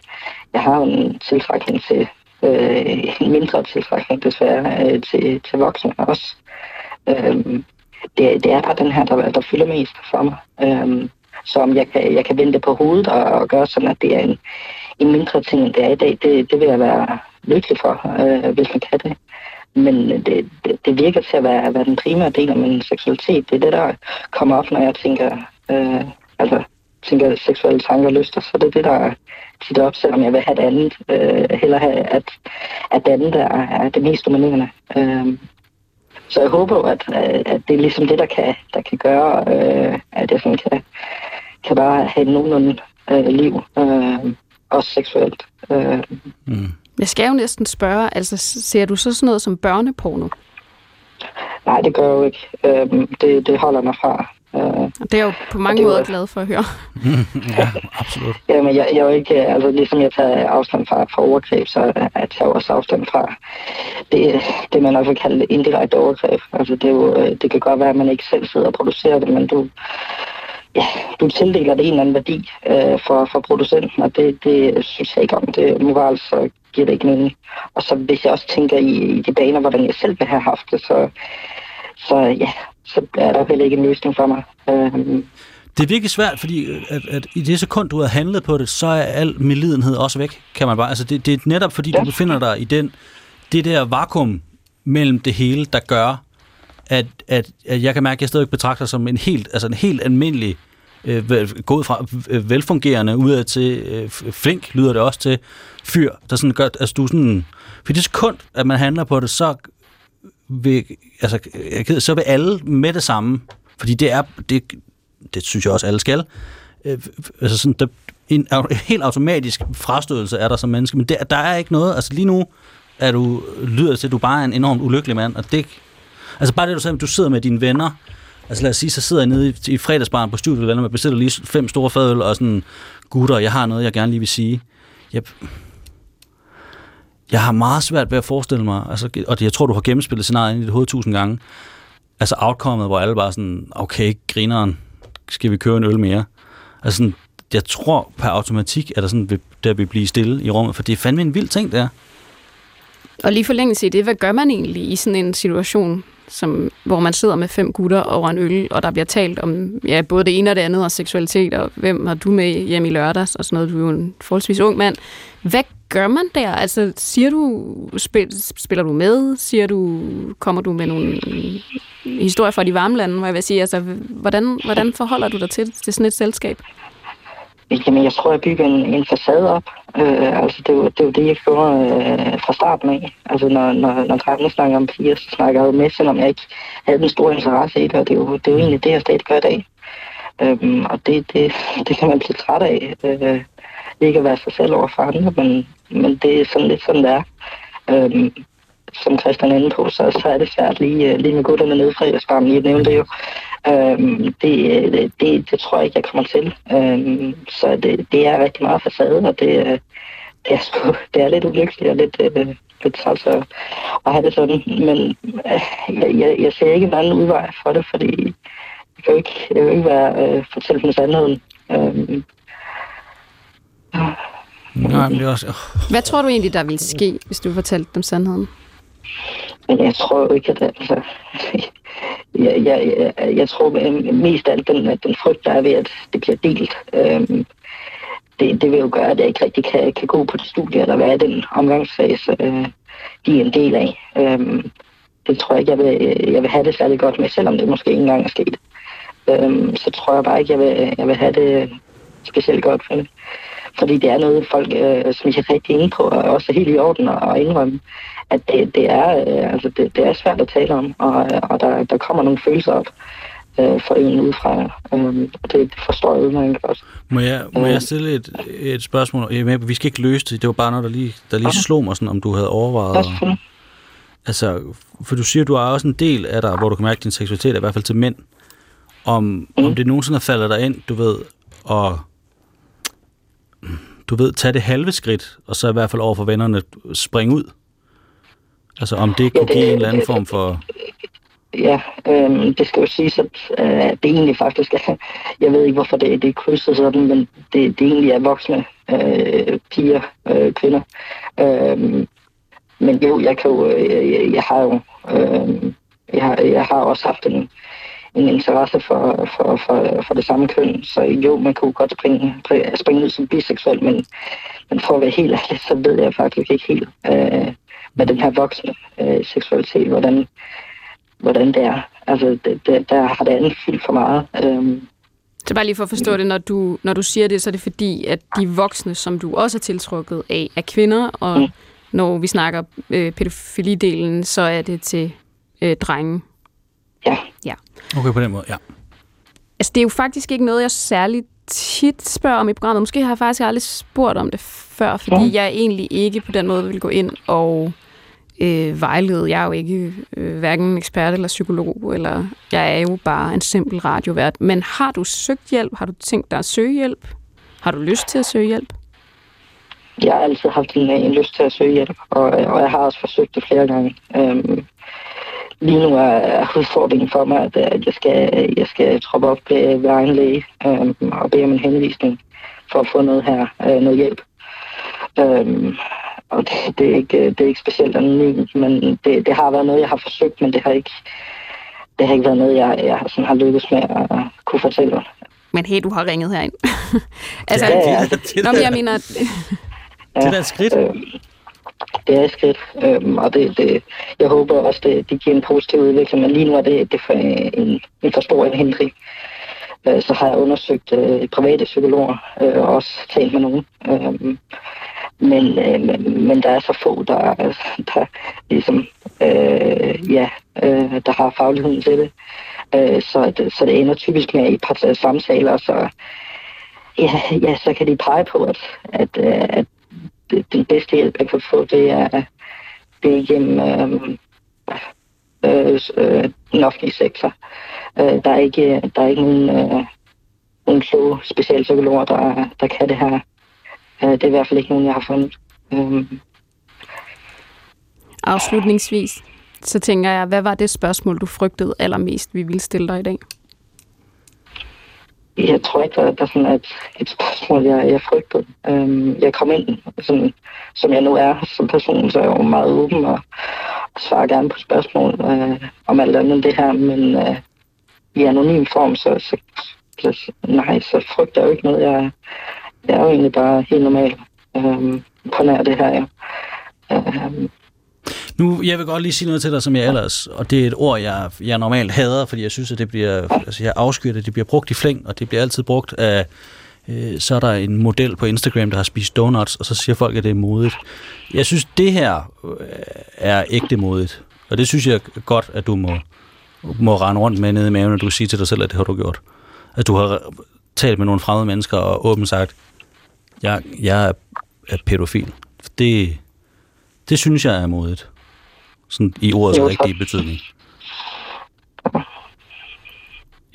jeg har en tiltrækning til, øh, en mindre tiltrækning desværre øh, til, til voksne også. Øh, det, det er bare den her, der, der fylder mest for mig. Øh, som jeg kan, jeg kan vende det på hovedet og, og gøre sådan, at det er en, en mindre ting, end det er i dag, det, det vil jeg være lykkelig for, øh, hvis man kan det. Men øh, det, det, det virker til at være, være den primære del af min seksualitet. Det er det, der kommer op, når jeg tænker, øh, altså, tænker seksuelle tanker og lyster, så det er det, der tit op, selvom jeg vil have det andet. Øh, heller have, at, at det andet der er det mest dominerende. Øh, så jeg håber at, at det er ligesom det, der kan, der kan gøre, øh, at jeg sådan kan, kan bare have nogenlunde øh, liv, øh, også seksuelt. Øh. Mm. Jeg skal jo næsten spørge, altså ser du så sådan noget som børneporno? Nej, det gør jeg jo ikke. Øh, det, det holder mig fra. Øh, det er jo på mange måder var... glad for at høre. *laughs* ja, absolut. Jamen, jeg, jeg er jo ikke, altså ligesom jeg tager afstand fra, fra overgreb, så jeg tager også afstand fra det, det man også kalde indirekte overgreb. Altså det, er jo, øh, det kan godt være, at man ikke selv sidder og producerer det, men du, ja, du tildeler det en eller anden værdi øh, for, for producenten, og det, det synes jeg ikke om. Det moral, så giver det ikke mening. Og så hvis jeg også tænker i, i de baner, hvordan jeg selv vil have haft det, så, så ja, så er der heller ikke en løsning for mig. Øhm. Det er virkelig svært, fordi at, at i det sekund, du har handlet på det, så er al medlidenhed også væk, kan man bare. Altså det, det er netop fordi, ja. du befinder dig i den, det der vakuum mellem det hele, der gør, at, at, at jeg kan mærke, at jeg stadig betragter som en helt, altså en helt almindelig, øh, gået fra øh, velfungerende ud til øh, flink, lyder det også til, fyr, der sådan gør, altså du sådan, for det sekund, at man handler på det, så vil, altså, jeg så vil alle med det samme, fordi det er, det, det synes jeg også, alle skal, øh, altså sådan, der, en, en helt automatisk frastødelse er der som menneske, men der, der er ikke noget, altså lige nu er du, lyder til, at du bare er en enormt ulykkelig mand, og det, altså bare det, du sagde, du sidder med dine venner, altså lad os sige, så sidder jeg nede i, i fredagsbaren på studiet, og bestiller lige fem store fadøl, og sådan, gutter, jeg har noget, jeg gerne lige vil sige. Jeg, jeg har meget svært ved at forestille mig, altså, og jeg tror, du har gennemspillet scenariet i dit hoved tusind gange, altså outcomeet, hvor alle bare sådan, okay, grineren, skal vi køre en øl mere? Altså sådan, jeg tror per automatik, at der sådan der vil blive stille i rummet, for det er fandme en vild ting, der. Og lige forlængelse i det, hvad gør man egentlig i sådan en situation, som, hvor man sidder med fem gutter over en øl, og der bliver talt om ja, både det ene og det andet, og seksualitet, og hvem har du med hjem i lørdags, og sådan noget. Du er jo en forholdsvis ung mand. Hvad gør man der? Altså, siger du, spil, spiller du med? Siger du, kommer du med nogle historier fra de varme lande, hvor jeg vil sige, altså, hvordan, hvordan forholder du dig til, til sådan et selskab? Jamen, jeg tror, jeg bygger en, en facade op. Øh, altså, det er, jo, det er jo det, jeg gjorde øh, fra starten af. Altså, når, når, når drengene snakker om piger, så snakker jeg jo med, selvom jeg ikke havde den store interesse i det, og det er jo, det er jo egentlig det, jeg stadig gør i dag. Øhm, og det, det, det kan man blive træt af. Øh, ikke at være sig selv over for andre, men, men det er sådan lidt sådan, det er. Øhm, som Christian er inde på, så, så er det svært lige, lige med gutterne nede fra Edersbarmen, lige nævnte det jo. Øhm, det, det, det tror jeg ikke, jeg kommer til. Øhm, så det, det er rigtig meget facade, og det, det, er, sgu, *laughs* det er lidt ulykkeligt og lidt, øh, lidt træls at, at have det sådan. Men øh, jeg, jeg, jeg ser ikke en anden udvej for det, fordi jeg kan jo ikke, jeg kan ikke være øh, fortælle dem sandheden. Øhm, Nej, men det er også... Hvad tror du egentlig, der ville ske, hvis du fortalte dem sandheden? Men jeg tror ikke, at det, altså, *laughs* jeg, jeg, jeg, jeg tror mest af alt den, den frygt, der er ved, at det bliver delt. Øhm, det, det vil jo gøre, at jeg ikke rigtig kan, kan gå på det studie, eller være den omgangsfase, øh, de er en del af. Øhm, det tror jeg ikke, jeg vil, jeg vil have det særlig godt med, selvom det måske ikke engang er sket. Øhm, så tror jeg bare ikke, jeg vil, jeg vil have det specielt godt for det. Fordi det er noget, folk, øh, som jeg rigtig inde på, og også helt i orden at indrømme, at det, det, er, øh, altså det, det er svært at tale om, og, og der, der kommer nogle følelser op øh, for en udefra. Øh, og det, forstår jeg udmærket også. Må jeg, må jeg stille et, et spørgsmål? Jeg vi skal ikke løse det. Det var bare noget, der lige, der lige slog mig, sådan, om du havde overvejet... Ja, altså, for du siger, du er også en del af dig, hvor du kan mærke, at din seksualitet er i hvert fald til mænd. Om, mm. om det nogensinde falder dig ind, du ved, og du ved, tage det halve skridt, og så i hvert fald over for vennerne springe ud? Altså om det kunne ja, det, give en eller anden form for... Ja, øh, det skal jo siges, at øh, det egentlig faktisk er, *laughs* jeg ved ikke hvorfor det, det er krydset sådan, men det, det egentlig er voksne øh, piger, øh, kvinder. Øh, men jo, jeg kan jo, jeg, jeg har jo, øh, jeg, har, jeg har også haft en, en interesse for, for, for, for det samme køn. Så jo, man kunne godt springe, springe ud som biseksuel, men, men for at være helt ærlig, så ved jeg faktisk ikke helt øh, med den her voksne øh, seksualitet, hvordan, hvordan det er. Altså, det, det, der har det andet fyldt for meget. Øh, så bare lige for at forstå det, når du, når du siger det, så er det fordi, at de voksne, som du også er tiltrukket af, er kvinder, og mm. når vi snakker øh, pædofilidelen, så er det til øh, drenge. Ja. ja. Okay, på den måde, ja. Altså, det er jo faktisk ikke noget, jeg særligt tit spørger om i programmet. Måske har jeg faktisk aldrig spurgt om det før, fordi ja. jeg egentlig ikke på den måde vil gå ind og øh, vejlede. Jeg er jo ikke øh, hverken ekspert eller psykolog, eller jeg er jo bare en simpel radiovært. Men har du søgt hjælp? Har du tænkt dig at søge hjælp? Har du lyst til at søge hjælp? Jeg har altid haft en, en lyst til at søge hjælp, og, og jeg har også forsøgt det flere gange. Øhm, lige nu er udfordringen for mig, at, at jeg, skal, jeg skal troppe op ved, ved egen læge øhm, og bede om en henvisning for at få noget her, øh, noget hjælp. Øhm, og det, det, er ikke, det er ikke specielt anonymt, men det, det har været noget, jeg har forsøgt, men det har ikke, det har ikke været noget, jeg, jeg sådan har lykkes med at kunne fortælle. Men hey, du har ringet herind. *laughs* altså, ja, ja. Det, det, det, jeg mener... det er da et skridt. Øh, det er et skridt, øhm, og det, det, jeg håber også, det, det giver en positiv udvikling, men lige nu er det, det for en, en for stor en hindring. Øh, så har jeg undersøgt øh, private psykologer øh, og også talt med nogen. Øhm, øh, men, øh, men der er så få, der, der ligesom, øh, ja, øh, der har fagligheden til det. Øh, så, det, så det ender typisk med i par samtaler, så ja, ja, så kan de pege på, at, at, øh, at det, den bedste hjælp, jeg kan få, det er, det er gennem øhm, øh, øh, øh, den offentlige sektor. Øh, der, er ikke, der er ikke nogen, øh, nogen kloge specialpsykologer, der, der kan det her. Øh, det er i hvert fald ikke nogen, jeg har fundet. Øh, afslutningsvis, så tænker jeg, hvad var det spørgsmål, du frygtede allermest, vi ville stille dig i dag? Jeg tror ikke, der, sådan er sådan et, et spørgsmål, jeg, jeg frygtede. Øhm, jeg kom ind, sådan, som jeg nu er som person, så er jeg jo meget åben og, og svarer gerne på spørgsmål øh, om alt andet end det her, men øh, i anonym form, så, så, så, nej, så frygter jeg jo ikke noget. Jeg, jeg er jo egentlig bare helt normal øh, på nær det her, ja. Øh, nu, jeg vil godt lige sige noget til dig, som jeg ellers, og det er et ord, jeg, jeg normalt hader, fordi jeg synes, at det bliver, altså jeg afskyr det, det bliver brugt i flæng, og det bliver altid brugt af, øh, så er der en model på Instagram, der har spist donuts, og så siger folk, at det er modigt. Jeg synes, det her øh, er ægte modigt, og det synes jeg godt, at du må, må rende rundt med nede i maven, og du siger til dig selv, at det har du gjort. At du har talt med nogle fremmede mennesker og åbent sagt, jeg, jeg er pædofil. Det, det synes jeg er modigt. Sådan i ordets jo, rigtige betydning.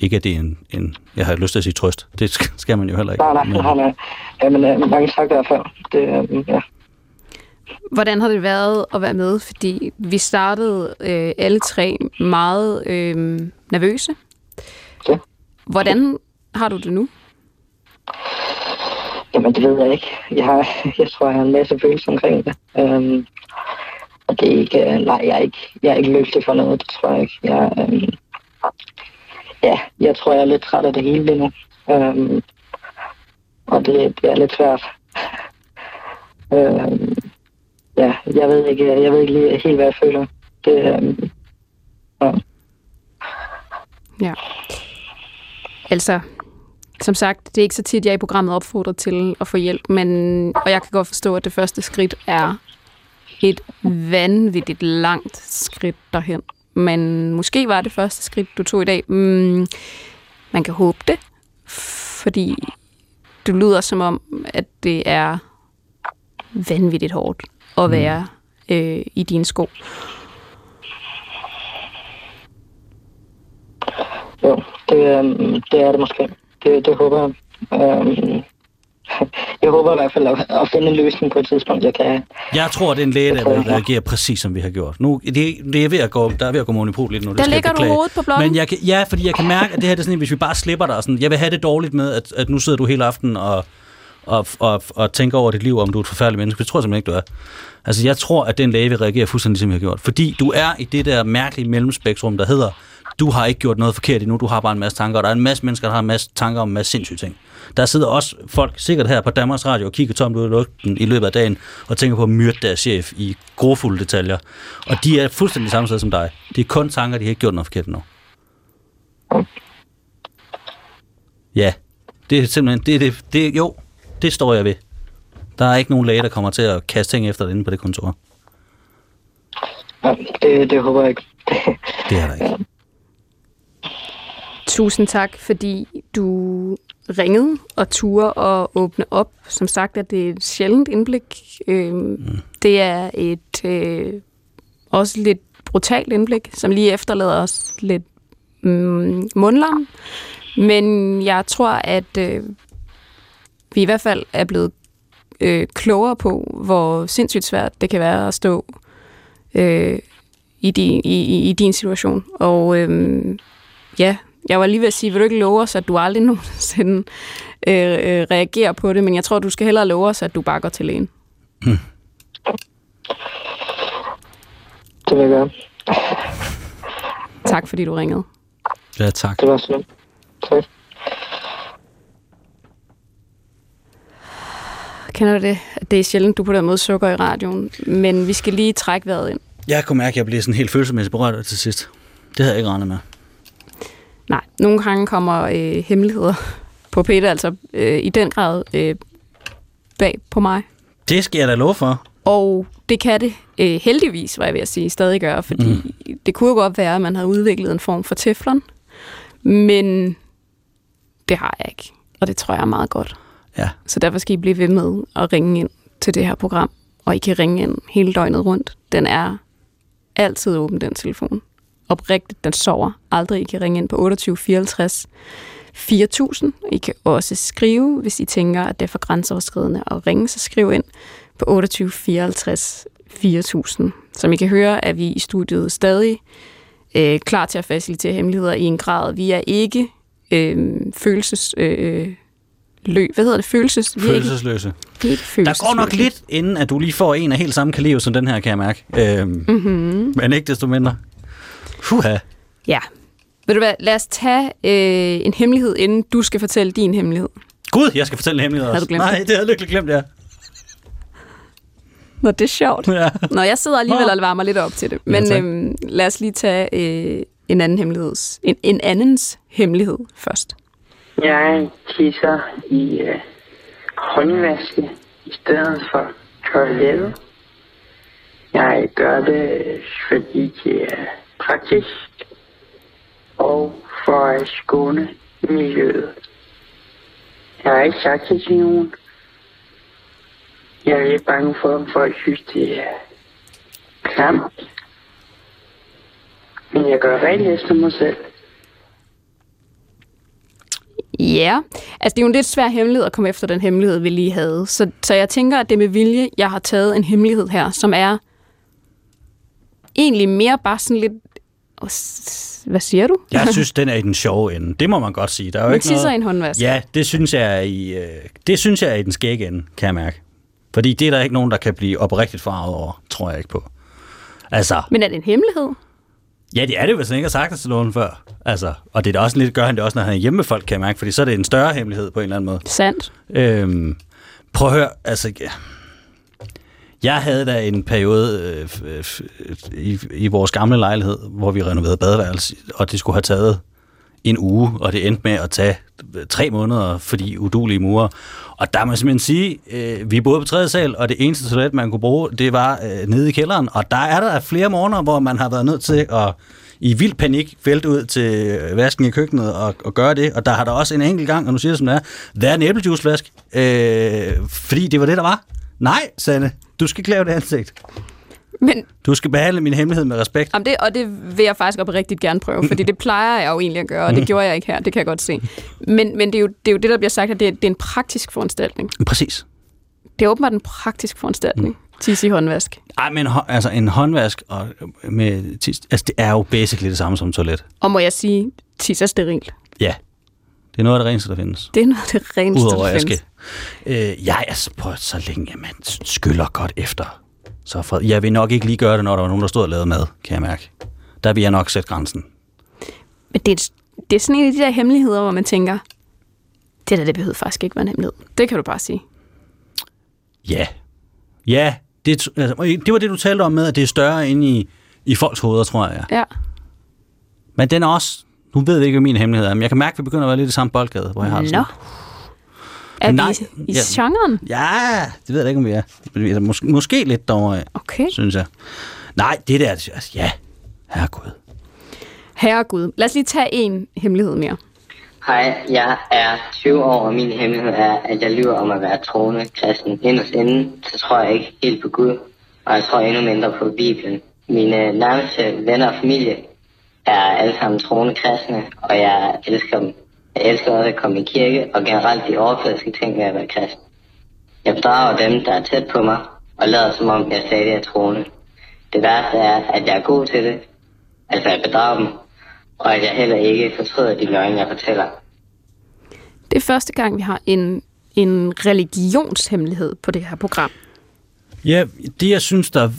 Ikke at det er en, en, jeg har lyst til at sige trøst. Det skal man jo heller ikke. Nej, nej, men, nej. Ja, men øh, mange tak derfor. Det, øh, ja. Hvordan har det været at være med? Fordi vi startede øh, alle tre meget øh, nervøse. Ja. Hvordan har du det nu? Jamen, det ved jeg ikke. Jeg, har, jeg tror, jeg har en masse følelser omkring det. Um, og det er ikke, øh, nej, jeg er ikke, jeg er ikke lykkelig for noget, det tror jeg ikke. Jeg, øhm, ja, jeg tror, jeg er lidt træt af det hele lige nu. Øhm, og det, det er lidt svært. *laughs* øhm, ja, jeg ved ikke, jeg ved ikke lige helt, hvad jeg føler. Det, øhm, ja. ja. Altså, som sagt, det er ikke så tit, jeg i programmet opfordrer til at få hjælp, men, og jeg kan godt forstå, at det første skridt er et vanvittigt langt skridt derhen. Men måske var det første skridt, du tog i dag. Mm, man kan håbe det, fordi det lyder som om, at det er vanvittigt hårdt at mm. være mm. øh, i dine sko. Jo, det, øh, det er det måske. Det, det håber jeg. Øh, *laughs* jeg håber i hvert fald at, at finde en løsning på et tidspunkt, jeg kan... Jeg tror, det er en læge, der vil reagere præcis, som vi har gjort. Nu, det, det er ved at gå, der er ved at gå monopol lidt nu. Der ligger du hovedet på bloggen. Men jeg kan, ja, fordi jeg kan mærke, at det her det er sådan, hvis vi bare slipper dig. Sådan, jeg vil have det dårligt med, at, at nu sidder du hele aften og, og, og, og tænker over dit liv, om du er et forfærdeligt menneske. Det tror jeg simpelthen ikke, du er. Altså, jeg tror, at den læge vil reagere fuldstændig, som vi har gjort. Fordi du er i det der mærkelige mellemspektrum, der hedder, du har ikke gjort noget forkert endnu, du har bare en masse tanker, og der er en masse mennesker, der har en masse tanker om en masse sindssyge ting. Der sidder også folk sikkert her på Danmarks Radio og kigger tomt ud af luften i løbet af dagen og tænker på at myrde deres chef i grofulde detaljer. Og de er fuldstændig samme sted som dig. Det er kun tanker, de har ikke gjort noget forkert endnu. Ja, det er simpelthen, det, det, det, jo, det står jeg ved. Der er ikke nogen læge, der kommer til at kaste ting efter dig inde på det kontor. Det, det håber jeg ikke. det er der ikke. Tusind tak, fordi du ringede og turde og åbne op. Som sagt er det et sjældent indblik. Øh, mm. Det er et øh, også lidt brutalt indblik, som lige efterlader os lidt mm, mundlam. Men jeg tror, at øh, vi i hvert fald er blevet øh, klogere på, hvor sindssygt svært det kan være at stå øh, i, din, i, i din situation. Og øh, ja, jeg var lige ved at sige, vil du ikke love os, at du aldrig *laughs* nogensinde øh, øh, reagerer på det, men jeg tror, du skal hellere love os, at du bare går til lægen. Hmm. Det vil jeg gøre. Tak, fordi du ringede. Ja, tak. Det var sådan. Tak. Kender du det? Det er sjældent, du på den måde sukker i radioen, men vi skal lige trække vejret ind. Jeg kunne mærke, at jeg bliver sådan helt følelsesmæssigt berørt til sidst. Det havde jeg ikke regnet med. Nej, nogle gange kommer øh, hemmeligheder *laughs* på Peter altså øh, i den grad øh, bag på mig. Det skal jeg da love for. Og det kan det øh, heldigvis, var jeg ved at sige, stadig gøre, fordi mm. det kunne jo godt være, at man havde udviklet en form for teflon, men det har jeg ikke, og det tror jeg er meget godt. Ja. Så derfor skal I blive ved med at ringe ind til det her program, og I kan ringe ind hele døgnet rundt. Den er altid åben, den telefon oprigtigt, den sover aldrig. I kan ringe ind på 28 54 4000. I kan også skrive, hvis I tænker, at det er for grænseoverskridende at ringe, så skriv ind på 28 54 4000. Som I kan høre, er vi i studiet stadig øh, klar til at facilitere hemmeligheder i en grad. Vi er ikke øh, følelses... Øh, lø, hvad hedder det? Følelses, vi er ikke, Følelsesløse. vi er ikke Der går nok følelsesløse. lidt, inden at du lige får en af helt samme kaliber som den her, kan jeg mærke. Øhm, mm-hmm. Men ikke desto mindre. Huha. Ja. Ved du hvad, lad os tage øh, en hemmelighed, inden du skal fortælle din hemmelighed. Gud, jeg skal fortælle en hemmelighed også. du glemt Nej, det? havde jeg lykkeligt glemt, ja. Nå, det er sjovt. ja. Nå, jeg sidder alligevel Nå. og varmer lidt op til det. Ja, Men tak. øhm, lad os lige tage øh, en anden hemmeligheds, en, en andens hemmelighed først. Jeg tisser i øh, håndvaske i stedet for toilettet. Jeg gør det, fordi det er praktisk og for at skåne miljøet. Jeg har ikke sagt det til nogen. Jeg er lidt bange for, om folk synes, det er klamt. Men jeg gør rent efter mig selv. Ja, yeah. altså det er jo en lidt svær hemmelighed at komme efter den hemmelighed, vi lige havde. Så, så jeg tænker, at det er med vilje, jeg har taget en hemmelighed her, som er egentlig mere bare sådan lidt... Hvad siger du? Jeg *laughs* synes, den er i den sjove ende. Det må man godt sige. Der er jo Man ikke noget... en håndvask. Ja, det synes jeg er i, øh, det synes jeg er i den skægge ende, kan jeg mærke. Fordi det er der ikke nogen, der kan blive oprigtigt farvet over, tror jeg ikke på. Altså, Men er det en hemmelighed? ja, det er det, hvis han ikke har sagt det til nogen før. Altså, og det er da også lidt, gør han det også, når han er hjemme med folk, kan jeg mærke, fordi så er det en større hemmelighed på en eller anden måde. Sandt. Øhm, prøv at høre, altså... ja. Jeg havde da en periode øh, f- øh, f- i, i vores gamle lejlighed, hvor vi renoverede badeværelse, og det skulle have taget en uge, og det endte med at tage tre måneder, fordi udulige murer. Og der må jeg simpelthen sige, øh, vi boede på tredje sal, og det eneste toilet, man kunne bruge, det var øh, nede i kælderen. Og der er der flere måneder, hvor man har været nødt til at i vild panik vælte ud til vasken i køkkenet og, og gøre det. Og der har der også en enkelt gang, og nu siger jeg som det er, været en æblejuicevask, øh, fordi det var det, der var. Nej, Sanne, du skal ikke lave det ansigt. Men Du skal behandle min hemmelighed med respekt. Jamen det, og det vil jeg faktisk oprigtigt gerne prøve, fordi det plejer jeg jo egentlig at gøre, og det gjorde jeg ikke her, det kan jeg godt se. Men, men det, er jo, det er jo det, der bliver sagt, at det er, det er en praktisk foranstaltning. Præcis. Det er åbenbart en praktisk foranstaltning. Tisse i håndvask. Ej, men altså en håndvask og med tis, altså det er jo basically det samme som toilet. Og må jeg sige, tisse er sterilt. Ja. Det er noget af det reneste, der findes. Det er noget af det reneste, Udover der findes. aske. Øh, jeg er så på så længe, man skyller godt efter. Så for, jeg vil nok ikke lige gøre det, når der var nogen, der stod og lavede mad, kan jeg mærke. Der vil jeg nok sætte grænsen. Men det er, det er sådan en af de der hemmeligheder, hvor man tænker, det der, det behøver faktisk ikke være en hemmelighed. Det kan du bare sige. Ja. Ja, det, altså, det var det, du talte om med, at det er større inde i, i folks hoveder, tror jeg. Ja. Men den er også... Nu ved jeg ikke, hvad min hemmelighed er, men jeg kan mærke, at vi begynder at være lidt i samme boldgade, hvor jeg har det Nå. sådan. Er Nej, vi i, ja. genren? Ja, det ved jeg ikke, om vi er. Er Måske, måske lidt derovre, Okay. synes jeg. Nej, det der, altså, ja, herregud. Herregud. Lad os lige tage en hemmelighed mere. Hej, jeg er 20 år, og min hemmelighed er, at jeg lyver om at være troende kristen. Inderst inden, så tror jeg ikke helt på Gud, og jeg tror endnu mindre på Bibelen. Mine nærmeste venner og familie er alle sammen troende kristne, og jeg elsker dem. Jeg elsker også at komme i kirke, og generelt de overfladiske ting ved at være kristen. Jeg bedrager dem, der er tæt på mig, og lader som om jeg stadig er troende. Det værste er, at jeg er god til det, altså at bedrage dem, og at jeg heller ikke fortryder de løgne, jeg fortæller. Det er første gang, vi har en, en religionshemmelighed på det her program. Ja, det jeg synes, der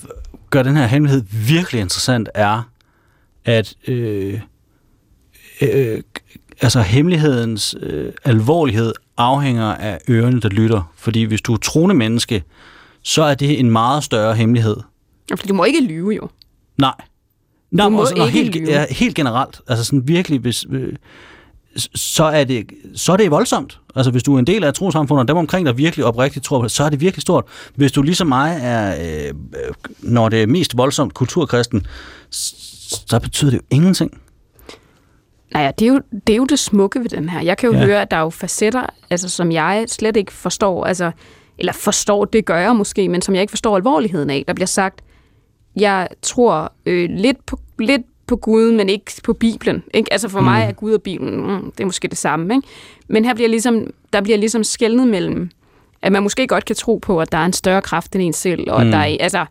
gør den her hemmelighed virkelig interessant, er, at øh, øh, altså hemmelighedens øh, alvorlighed afhænger af ørerne, der lytter. Fordi hvis du er troende menneske, så er det en meget større hemmelighed. Fordi du må ikke lyve jo. Nej. Nej, Du må også, og ikke helt, lyve. ja, helt generelt. Altså sådan virkelig, hvis, øh, så, er det, så er det voldsomt. Altså hvis du er en del af et trosamfund, og dem omkring dig virkelig oprigtigt tror på det, så er det virkelig stort. Hvis du ligesom mig er, øh, øh, når det er mest voldsomt kulturkristen, så betyder det jo ingenting. Nej, det er, jo, det er jo det smukke ved den her. Jeg kan jo Ja. høre, at der er jo facetter, altså, som jeg slet ikke forstår. Altså, eller forstår, det gør jeg måske, men som jeg ikke forstår alvorligheden af. Der bliver sagt, jeg tror øh, lidt, på, lidt på Gud, men ikke på Bibelen. Ikke? Altså for mm. mig er Gud og Bibelen, mm, det er måske det samme. Ikke? Men her bliver ligesom, der bliver ligesom skældnet mellem, at man måske godt kan tro på, at der er en større kraft end en selv, og mm. at der er, altså,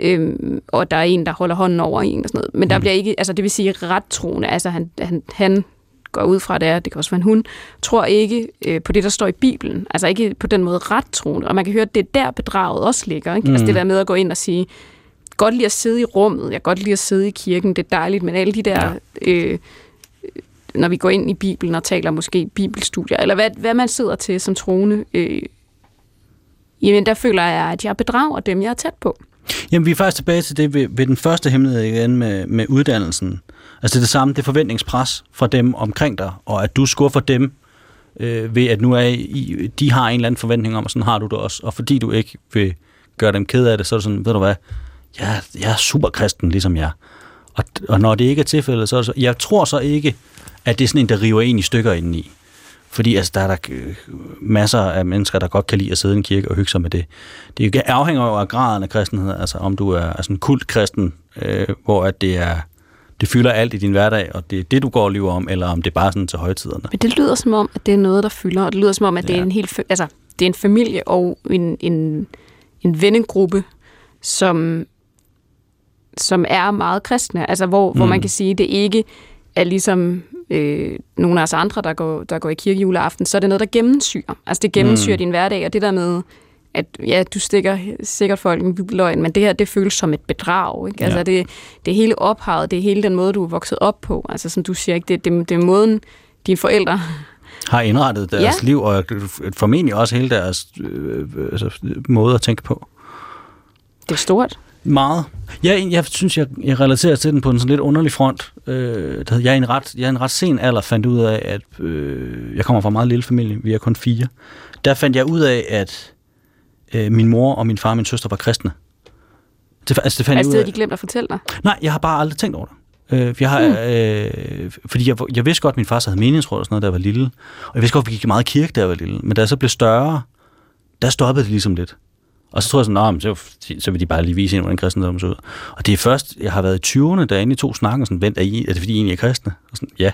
øhm, og der er en, der holder hånden over en og sådan noget. Men der Mm. bliver ikke, altså det vil sige ret troende, altså han, han, han går ud fra det er, det kan også være en hund, tror ikke øh, på det, der står i Bibelen. Altså ikke på den måde ret troende. Og man kan høre, at det er der bedraget også ligger. Ikke? Mm. Altså det der med at gå ind og sige, godt lide at sidde i rummet, jeg kan godt lide at sidde i kirken, det er dejligt, men alle de der... Ja. Øh, når vi går ind i Bibelen og taler måske bibelstudier, eller hvad, hvad man sidder til som troende, øh, jamen der føler jeg, at jeg bedrager dem, jeg er tæt på. Jamen, vi er faktisk tilbage til det ved, ved den første hemmelighed igen med, med uddannelsen. Altså det er det samme, det er forventningspres fra dem omkring dig, og at du skuffer dem øh, ved, at nu er I, de har en eller anden forventning om, og sådan har du det også. Og fordi du ikke vil gøre dem ked af det, så er det sådan, ved du hvad, jeg, jeg er superkristen, ligesom jeg. Og, og når det ikke er tilfældet, så er det så, jeg tror så ikke, at det er sådan en, der river en i stykker indeni. Fordi altså, der er der øh, masser af mennesker, der godt kan lide at sidde i en kirke og hygge sig med det. Det afhænger jo af graden af kristenhed, altså om du er altså en kult kristen, øh, hvor at det er det fylder alt i din hverdag, og det er det, du går og lever om, eller om det er bare sådan til højtiderne. Men det lyder som om, at det er noget, der fylder, og det lyder som om, at det Ja. er en helt, altså, det er en familie og en, en, en vennegruppe, som, som er meget kristne. Altså, hvor, mm. hvor man kan sige, at det ikke er ligesom øh, nogle af os andre, der går, der går i kirke juleaften, så er det noget, der gennemsyrer. Altså, det gennemsyrer mm. din hverdag, og det der med, at ja, du stikker sikkert folk en løgn, men det her, det føles som et bedrag. Ikke? Altså, Ja. det, det hele ophavet, det er hele den måde, du er vokset op på. Altså, som du siger, ikke? Det, det, det er måden, dine forældre Har indrettet deres Ja. ja. liv, og formentlig også hele deres øh, altså, måde at tænke på. Det er stort. Meget. Jeg, jeg synes, jeg, jeg relaterer til den på en sådan lidt underlig front. Øh, der jeg, er en ret, jeg er en ret sen alder fandt ud af, at øh, jeg kommer fra en meget lille familie. Vi er kun fire. Der fandt jeg ud af, at øh, min mor og min far og min søster var kristne. Det, altså, det fandt Altså, jeg ud af. de glemt at fortælle dig. Nej, jeg har bare aldrig tænkt over det. Øh, jeg har, øh, fordi jeg, jeg vidste godt, at min far så havde menighedsråd og sådan noget, da jeg var lille. Og jeg vidste godt, at vi gik meget i kirke, da jeg var lille. Men da jeg så blev større, der stoppede det ligesom lidt. Og så tror jeg sådan, "Nå, men så, så vil de bare lige vise en, hvordan kristendommen så ud. Og det er først, jeg har været i 20'erne, da jeg inde i to snakken, sådan, vent, er, I, er det fordi, I egentlig er kristne? Og sådan, ja.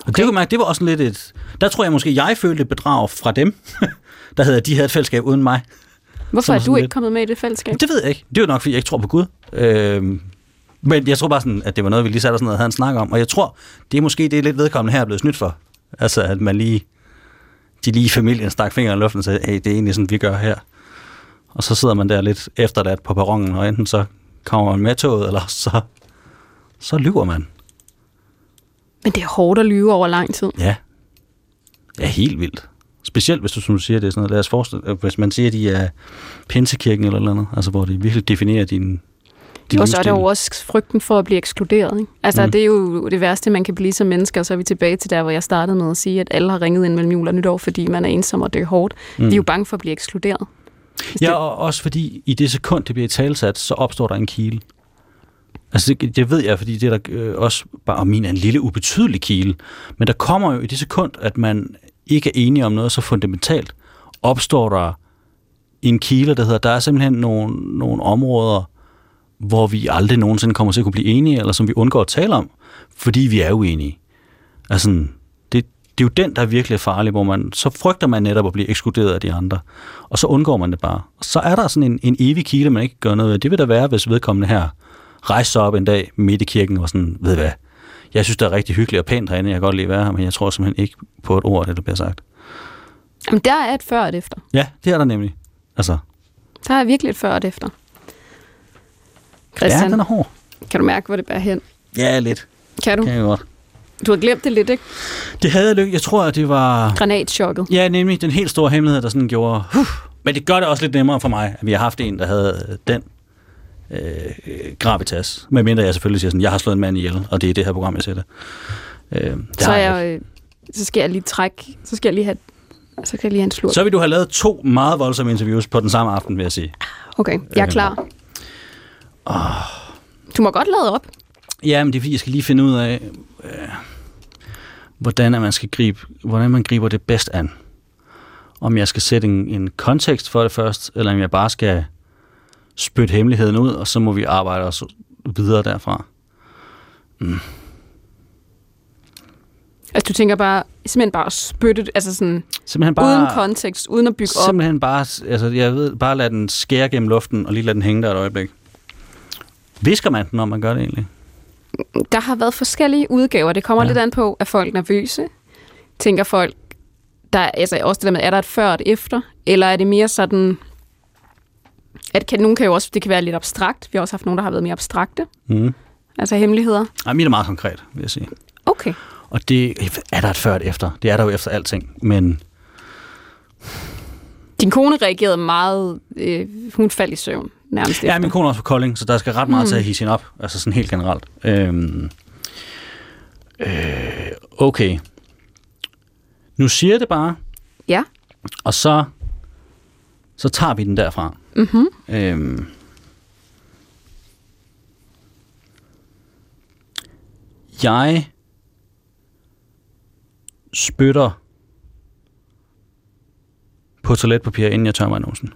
Og okay. det, kunne mærke, det var også sådan lidt et... Der tror jeg måske, jeg følte et bedrag fra dem, *laughs* der havde, de havde et fællesskab uden mig. Hvorfor er du ikke lidt- kommet med i det fællesskab? Det ved jeg ikke. Det er jo nok, fordi jeg ikke tror på Gud. Øhm, men jeg tror bare sådan, at det var noget, vi lige satte os ned og havde en snak om. Og jeg tror, det er måske det er lidt vedkommende her er blevet snydt for. Altså, at man lige, de lige i familien stak fingeren i luften og sagde, hey, det er egentlig sådan, vi gør her. Og så sidder man der lidt efterladt på perronen, og enten så kommer man med toget, eller så, så lyver man. Men det er hårdt at lyve over lang tid. Ja. Ja, helt vildt. Specielt hvis du, som du siger, det er sådan noget, lad os forestille, hvis man siger, at de er pinsekirken eller noget andet, altså hvor det virkelig definerer din, din Og så er der livsstil. jo også frygten for at blive ekskluderet. Ikke? Altså, Mm. mm. det er jo det værste, man kan blive som mennesker, og så er vi tilbage til der, hvor jeg startede med at sige, at alle har ringet ind mellem jul og nytår, fordi man er ensom, og det er hårdt. Mm. Vi er jo bange for at blive ekskluderet. Ja, og også fordi i det sekund, det bliver talsat, så opstår der en kile. Altså det, det ved jeg, fordi det er der øh, også bare, og min er en lille ubetydelig kile, men der kommer jo i det sekund, at man ikke er enige om noget så fundamentalt, opstår der en kile, der hedder, der er simpelthen nogle, nogle områder, hvor vi aldrig nogensinde kommer til at kunne blive enige, eller som vi undgår at tale om, fordi vi er uenige. Altså, det, er jo den, der virkelig er farlig, hvor man, så frygter man netop at blive ekskluderet af de andre, og så undgår man det bare. Og så er der sådan en, en evig kile, man ikke gør noget ved. Det vil der være, hvis vedkommende her rejser sig op en dag midt i kirken og sådan, ved hvad, jeg synes, det er rigtig hyggeligt og pænt herinde, jeg kan godt lide at være her, men jeg tror simpelthen ikke på et ord, det der bliver sagt. Jamen, der er et før og et efter. Ja, det er der nemlig. Altså, Der er virkelig et før og et efter. ja, Christian, den er hård. kan du mærke, hvor det bærer hen? Ja, lidt. Kan du? Kan jeg godt. Du har glemt det lidt, ikke? Det havde jeg lykke. Jeg tror, at det var... Granatchokket. Ja, nemlig den helt store hemmelighed, der sådan gjorde... Huh, men det gør det også lidt nemmere for mig, at vi har haft en, der havde øh, den øh, gravitas. Med mindre jeg selvfølgelig siger sådan, jeg har slået en mand ihjel, og det er det her program, jeg sætter. Øh, det Så, jeg jeg, øh, så skal jeg lige trække, så skal jeg lige have, så kan jeg lige have en slurk. Så vil du have lavet to meget voldsomme interviews på den samme aften, vil jeg sige. Okay, jeg er klar. Du må godt lade op. Ja, men det er fordi, jeg skal lige finde ud af, øh, hvordan, man skal gribe, hvordan man griber det bedst an. Om jeg skal sætte en, en kontekst for det først, eller om jeg bare skal spytte hemmeligheden ud, og så må vi arbejde os videre derfra. Altså, du tænker bare, simpelthen bare spytte, altså sådan, Simpelthen bare, uden kontekst, uden at bygge op. simpelthen bare, altså jeg ved, bare lade den skære gennem luften, og lige lade den hænge der et øjeblik. Visker man den, når man gør det egentlig? Der har været forskellige udgaver. Det kommer ja. lidt an på, er folk nervøse? Tænker folk, der, altså også det der med, er der et før og et efter? Eller er det mere sådan, at kan, nogen kan jo også, det kan være lidt abstrakt. Vi har også haft nogen, der har været mere abstrakte. Mm. Altså hemmeligheder. Ej, min er meget konkret, vil jeg sige. Okay. Og det er der et før og et efter. Det er der jo efter alting. Men Din kone reagerede meget, øh, hun faldt i søvn nærmest ja, efter. min kone er også på Kolding, så der skal ret meget mm. til at hisse hende op. Altså sådan helt generelt. Øhm, øh, okay. Nu siger jeg det bare, Ja. og så, så tager vi den derfra. Mm-hmm. Øhm, jeg spytter på toiletpapir, inden jeg tør mig nosen.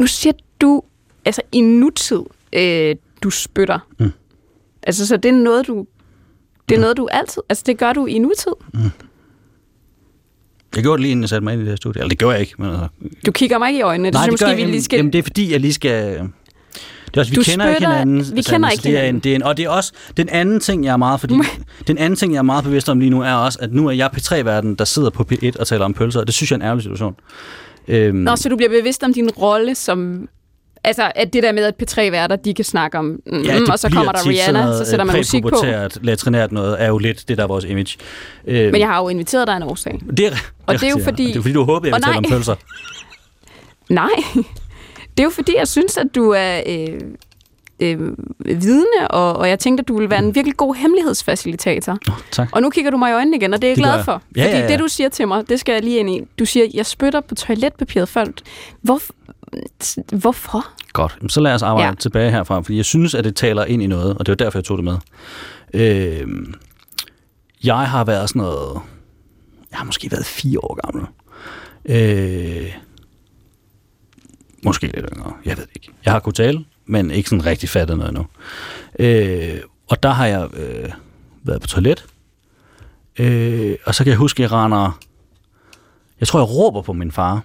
Nu siger du, altså i nutid, øh, du spytter. Mm. Altså, så det er noget, du... Det er noget, du altid... Altså, det gør du i nutid. Jeg gjorde det lige inden jeg satte mig ind i det her studie. Eller det gjorde jeg ikke. Men, altså, Du kigger mig ikke i øjnene. nej, synes, det gør jeg, vi lige skal... jamen, det er fordi, jeg lige skal... Det er også, vi Du kender ikke spytter- hinanden. vi kender så ikke det er en, det er en, Og det er også den anden ting, jeg er meget, fordi, den anden ting, jeg er meget bevidst om lige nu, er også, at nu er jeg P3-verden, der sidder på P1 og taler om pølser, og det synes jeg er en ærgerlig situation. Øhm, Nå, så du bliver bevidst om din rolle som... Altså, at det der med, at P3-værter, de kan snakke om... Mm, Ja, og så kommer der Rihanna, noget, så sætter man øh, musik på. latrinært noget, er jo lidt det, der er vores image. Øh, Men jeg har jo inviteret dig en årsag. det er, og det er jo fordi- Det er fordi, du håber, jeg vil tale om nej. pølser. *laughs* Nej, det er jo fordi, jeg synes, at du er øh, øh, vidne, og, og jeg tænkte, at du ville være en virkelig god hemmelighedsfacilitator. Nå, tak. Og nu kigger du mig i øjnene igen, og det er jeg Det glad jeg. for. Ja, fordi ja, ja. det, du siger til mig, det skal jeg lige ind i. Du siger, jeg spytter på toiletpapiret før. Hvor, hvorfor? Godt, så lad os arbejde ja. tilbage herfra, fordi jeg synes, at det taler ind i noget, og det var derfor, jeg tog det med. Øh, jeg har været sådan noget... Jeg har måske været fire år gammel. Øh, måske lidt yngre, jeg ved det ikke. Jeg har kunnet tale, men ikke sådan rigtig fattet noget endnu. Øh, og der har jeg øh, været på toilet, øh, og så kan jeg huske, at jeg render... Jeg tror, jeg råber på min far,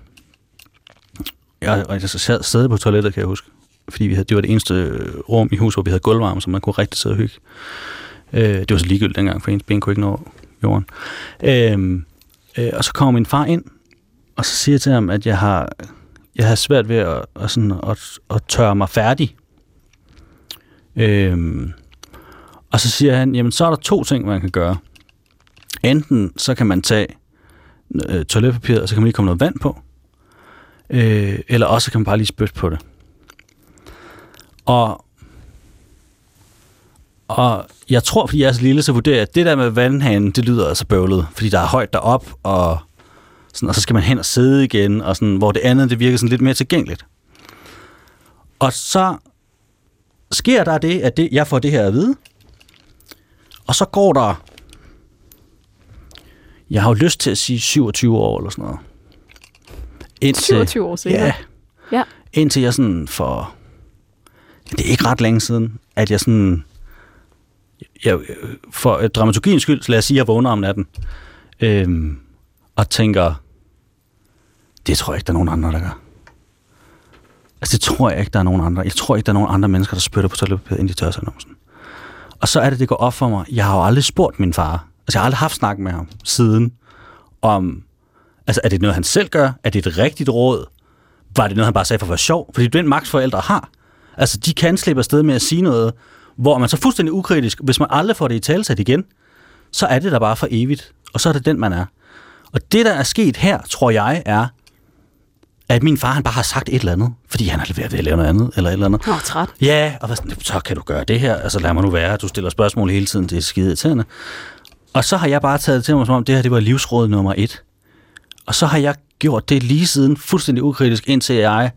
jeg, og jeg sad sad på toilettet, kan jeg huske. Fordi vi havde, det var det eneste øh, rum i huset, hvor vi havde gulvvarme, så man kunne rigtig sidde og hygge. Øh, det var så ligegyldigt dengang, for ens ben kunne ikke nå jorden. Øh, øh, og så kommer min far ind, og så siger jeg til ham, at jeg har, jeg har svært ved at, at, sådan, at, at tørre mig færdig. Øhm, og så siger han, jamen så er der to ting, man kan gøre. Enten så kan man tage øh, toiletpapiret, og så kan man lige komme noget vand på. Øh, eller også kan man bare lige spytte på det. Og, og jeg tror, fordi jeg er så lille, så vurderer jeg, at det der med vandhanen, det lyder altså bøvlet. Fordi der er højt derop, og, sådan, og så skal man hen og sidde igen, og sådan, hvor det andet, det virker sådan lidt mere tilgængeligt. Og så sker der det, at det, jeg får det her at vide, og så går der, jeg har jo lyst til at sige 27 år eller sådan noget. Indtil, 27 år senere. Ja, Ja. indtil jeg sådan for... Det er ikke ret længe siden, at jeg sådan... Jeg, for dramaturgiens skyld, så lad os sige, at jeg vågner om natten. Øhm, og tænker, det tror jeg ikke, der er nogen andre, der gør. Altså, det tror jeg ikke, der er nogen andre. Jeg tror ikke, der er nogen andre mennesker, der spytter på toiletpapiret, end de tør sig numsen. Og så er det, det går op for mig. Jeg har jo aldrig spurgt min far. Altså, jeg har aldrig haft snak med ham siden om... Altså, er det noget, han selv gør? Er det et rigtigt råd? Var det noget, han bare sagde for at være sjov? Fordi det er den magt, forældre har. Altså, de kan slippe afsted med at sige noget, hvor man så fuldstændig ukritisk, hvis man aldrig får det i talsat igen, så er det der bare for evigt. Og så er det den, man er. Og det, der er sket her, tror jeg, er, at min far han bare har sagt et eller andet, fordi han har leveret ved at lave noget andet, eller et eller andet. Åh, træt. Ja, og sådan, så kan du gøre det her. Altså lad mig nu være, du stiller spørgsmål hele tiden, det er skide irriterende. Og så har jeg bare taget det til mig, som om det her det var livsråd nummer et. Og så har jeg gjort det lige siden, fuldstændig ukritisk, indtil jeg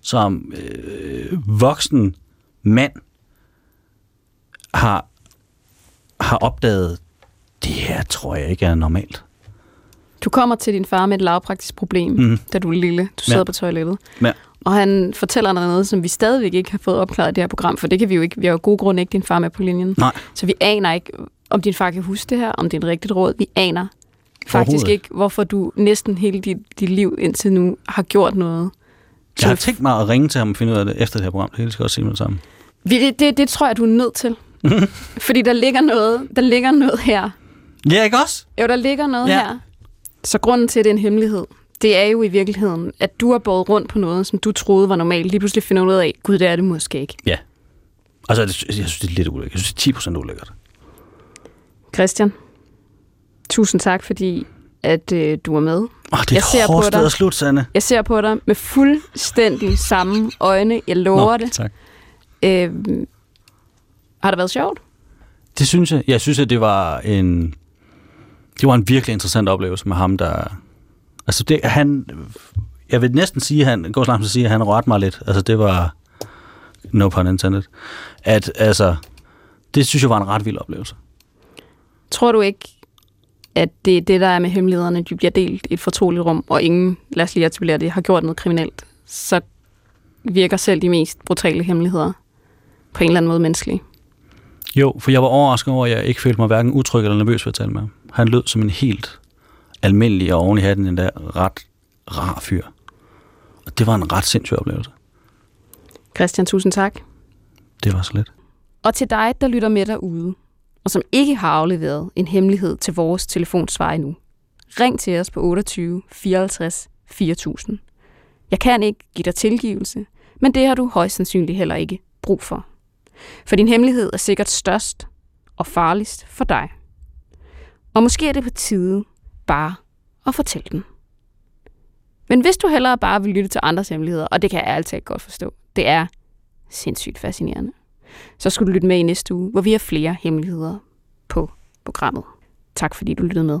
som øh, voksen mand har, har opdaget, det her tror jeg ikke er normalt. Du kommer til din far med et lavpraktisk problem, Mhm. mm. da du er lille. Du sidder Ja. på toilettet. Ja. Og han fortæller dig noget, som vi stadigvæk ikke har fået opklaret i det her program, for det kan vi jo ikke. Vi har jo god grund ikke din far med på linjen. Nej. Så vi aner ikke, om din far kan huske det her, om det er et rigtigt råd. Vi aner faktisk ikke, hvorfor du næsten hele dit, dit liv indtil nu har gjort noget, Jeg har tænkt mig at ringe til ham og finde ud af det efter det her program. Det skal jeg også sige med det samme. Det, det, det tror jeg, du er nødt til. Fordi der ligger noget, der ligger noget her. Ja, ikke også? Jo, der ligger noget Ja. her. Så grunden til, at det er en hemmelighed, det er jo i virkeligheden, at du har båret rundt på noget, som du troede var normalt. Lige pludselig finder ud af, gud, det er det måske ikke. Ja. Altså, jeg synes, det er lidt ulækkert. Jeg synes, det er 10 procent ulækkert. Christian, tusind tak, fordi at øh, du er med. Åh, det er Jeg et ser hårdt på sted dig. at slutte, Sanne. Jeg ser på dig med fuldstændig samme øjne. Jeg lover det. tak. Øh, har det været sjovt? Det synes jeg. Jeg synes, at det var en... Det var en virkelig interessant oplevelse med ham, der... Altså, det, han... Jeg vil næsten sige, han går så langt at sige, at han rørte mig lidt. Altså, det var... No pun intended. At, altså... Det synes jeg var en ret vild oplevelse. Tror du ikke, at det er det, der er med hemmelighederne, de bliver delt i et fortroligt rum, og ingen, lad os lige etablere det, har gjort noget kriminelt, så virker selv de mest brutale hemmeligheder på en eller anden måde menneskelige. Jo, for jeg var overrasket over, at jeg ikke følte mig hverken utryg eller nervøs ved at tale med ham. Han lød som en helt almindelig og oven i hatten endda ret rar fyr. Og det var en ret sindssyg oplevelse. Christian, tusind tak. Det var så lidt. Og til dig, der lytter med derude, og som ikke har afleveret en hemmelighed til vores telefonsvar endnu. Ring til os på 28 54 4000. Jeg kan ikke give dig tilgivelse, men det har du højst sandsynligt heller ikke brug for. For din hemmelighed er sikkert størst og farligst for dig. Og måske er det på tide bare at fortælle den. Men hvis du hellere bare vil lytte til andres hemmeligheder, og det kan jeg ærligt godt forstå, det er sindssygt fascinerende, så skal du lytte med i næste uge, hvor vi har flere hemmeligheder på programmet. Tak fordi du lyttede med.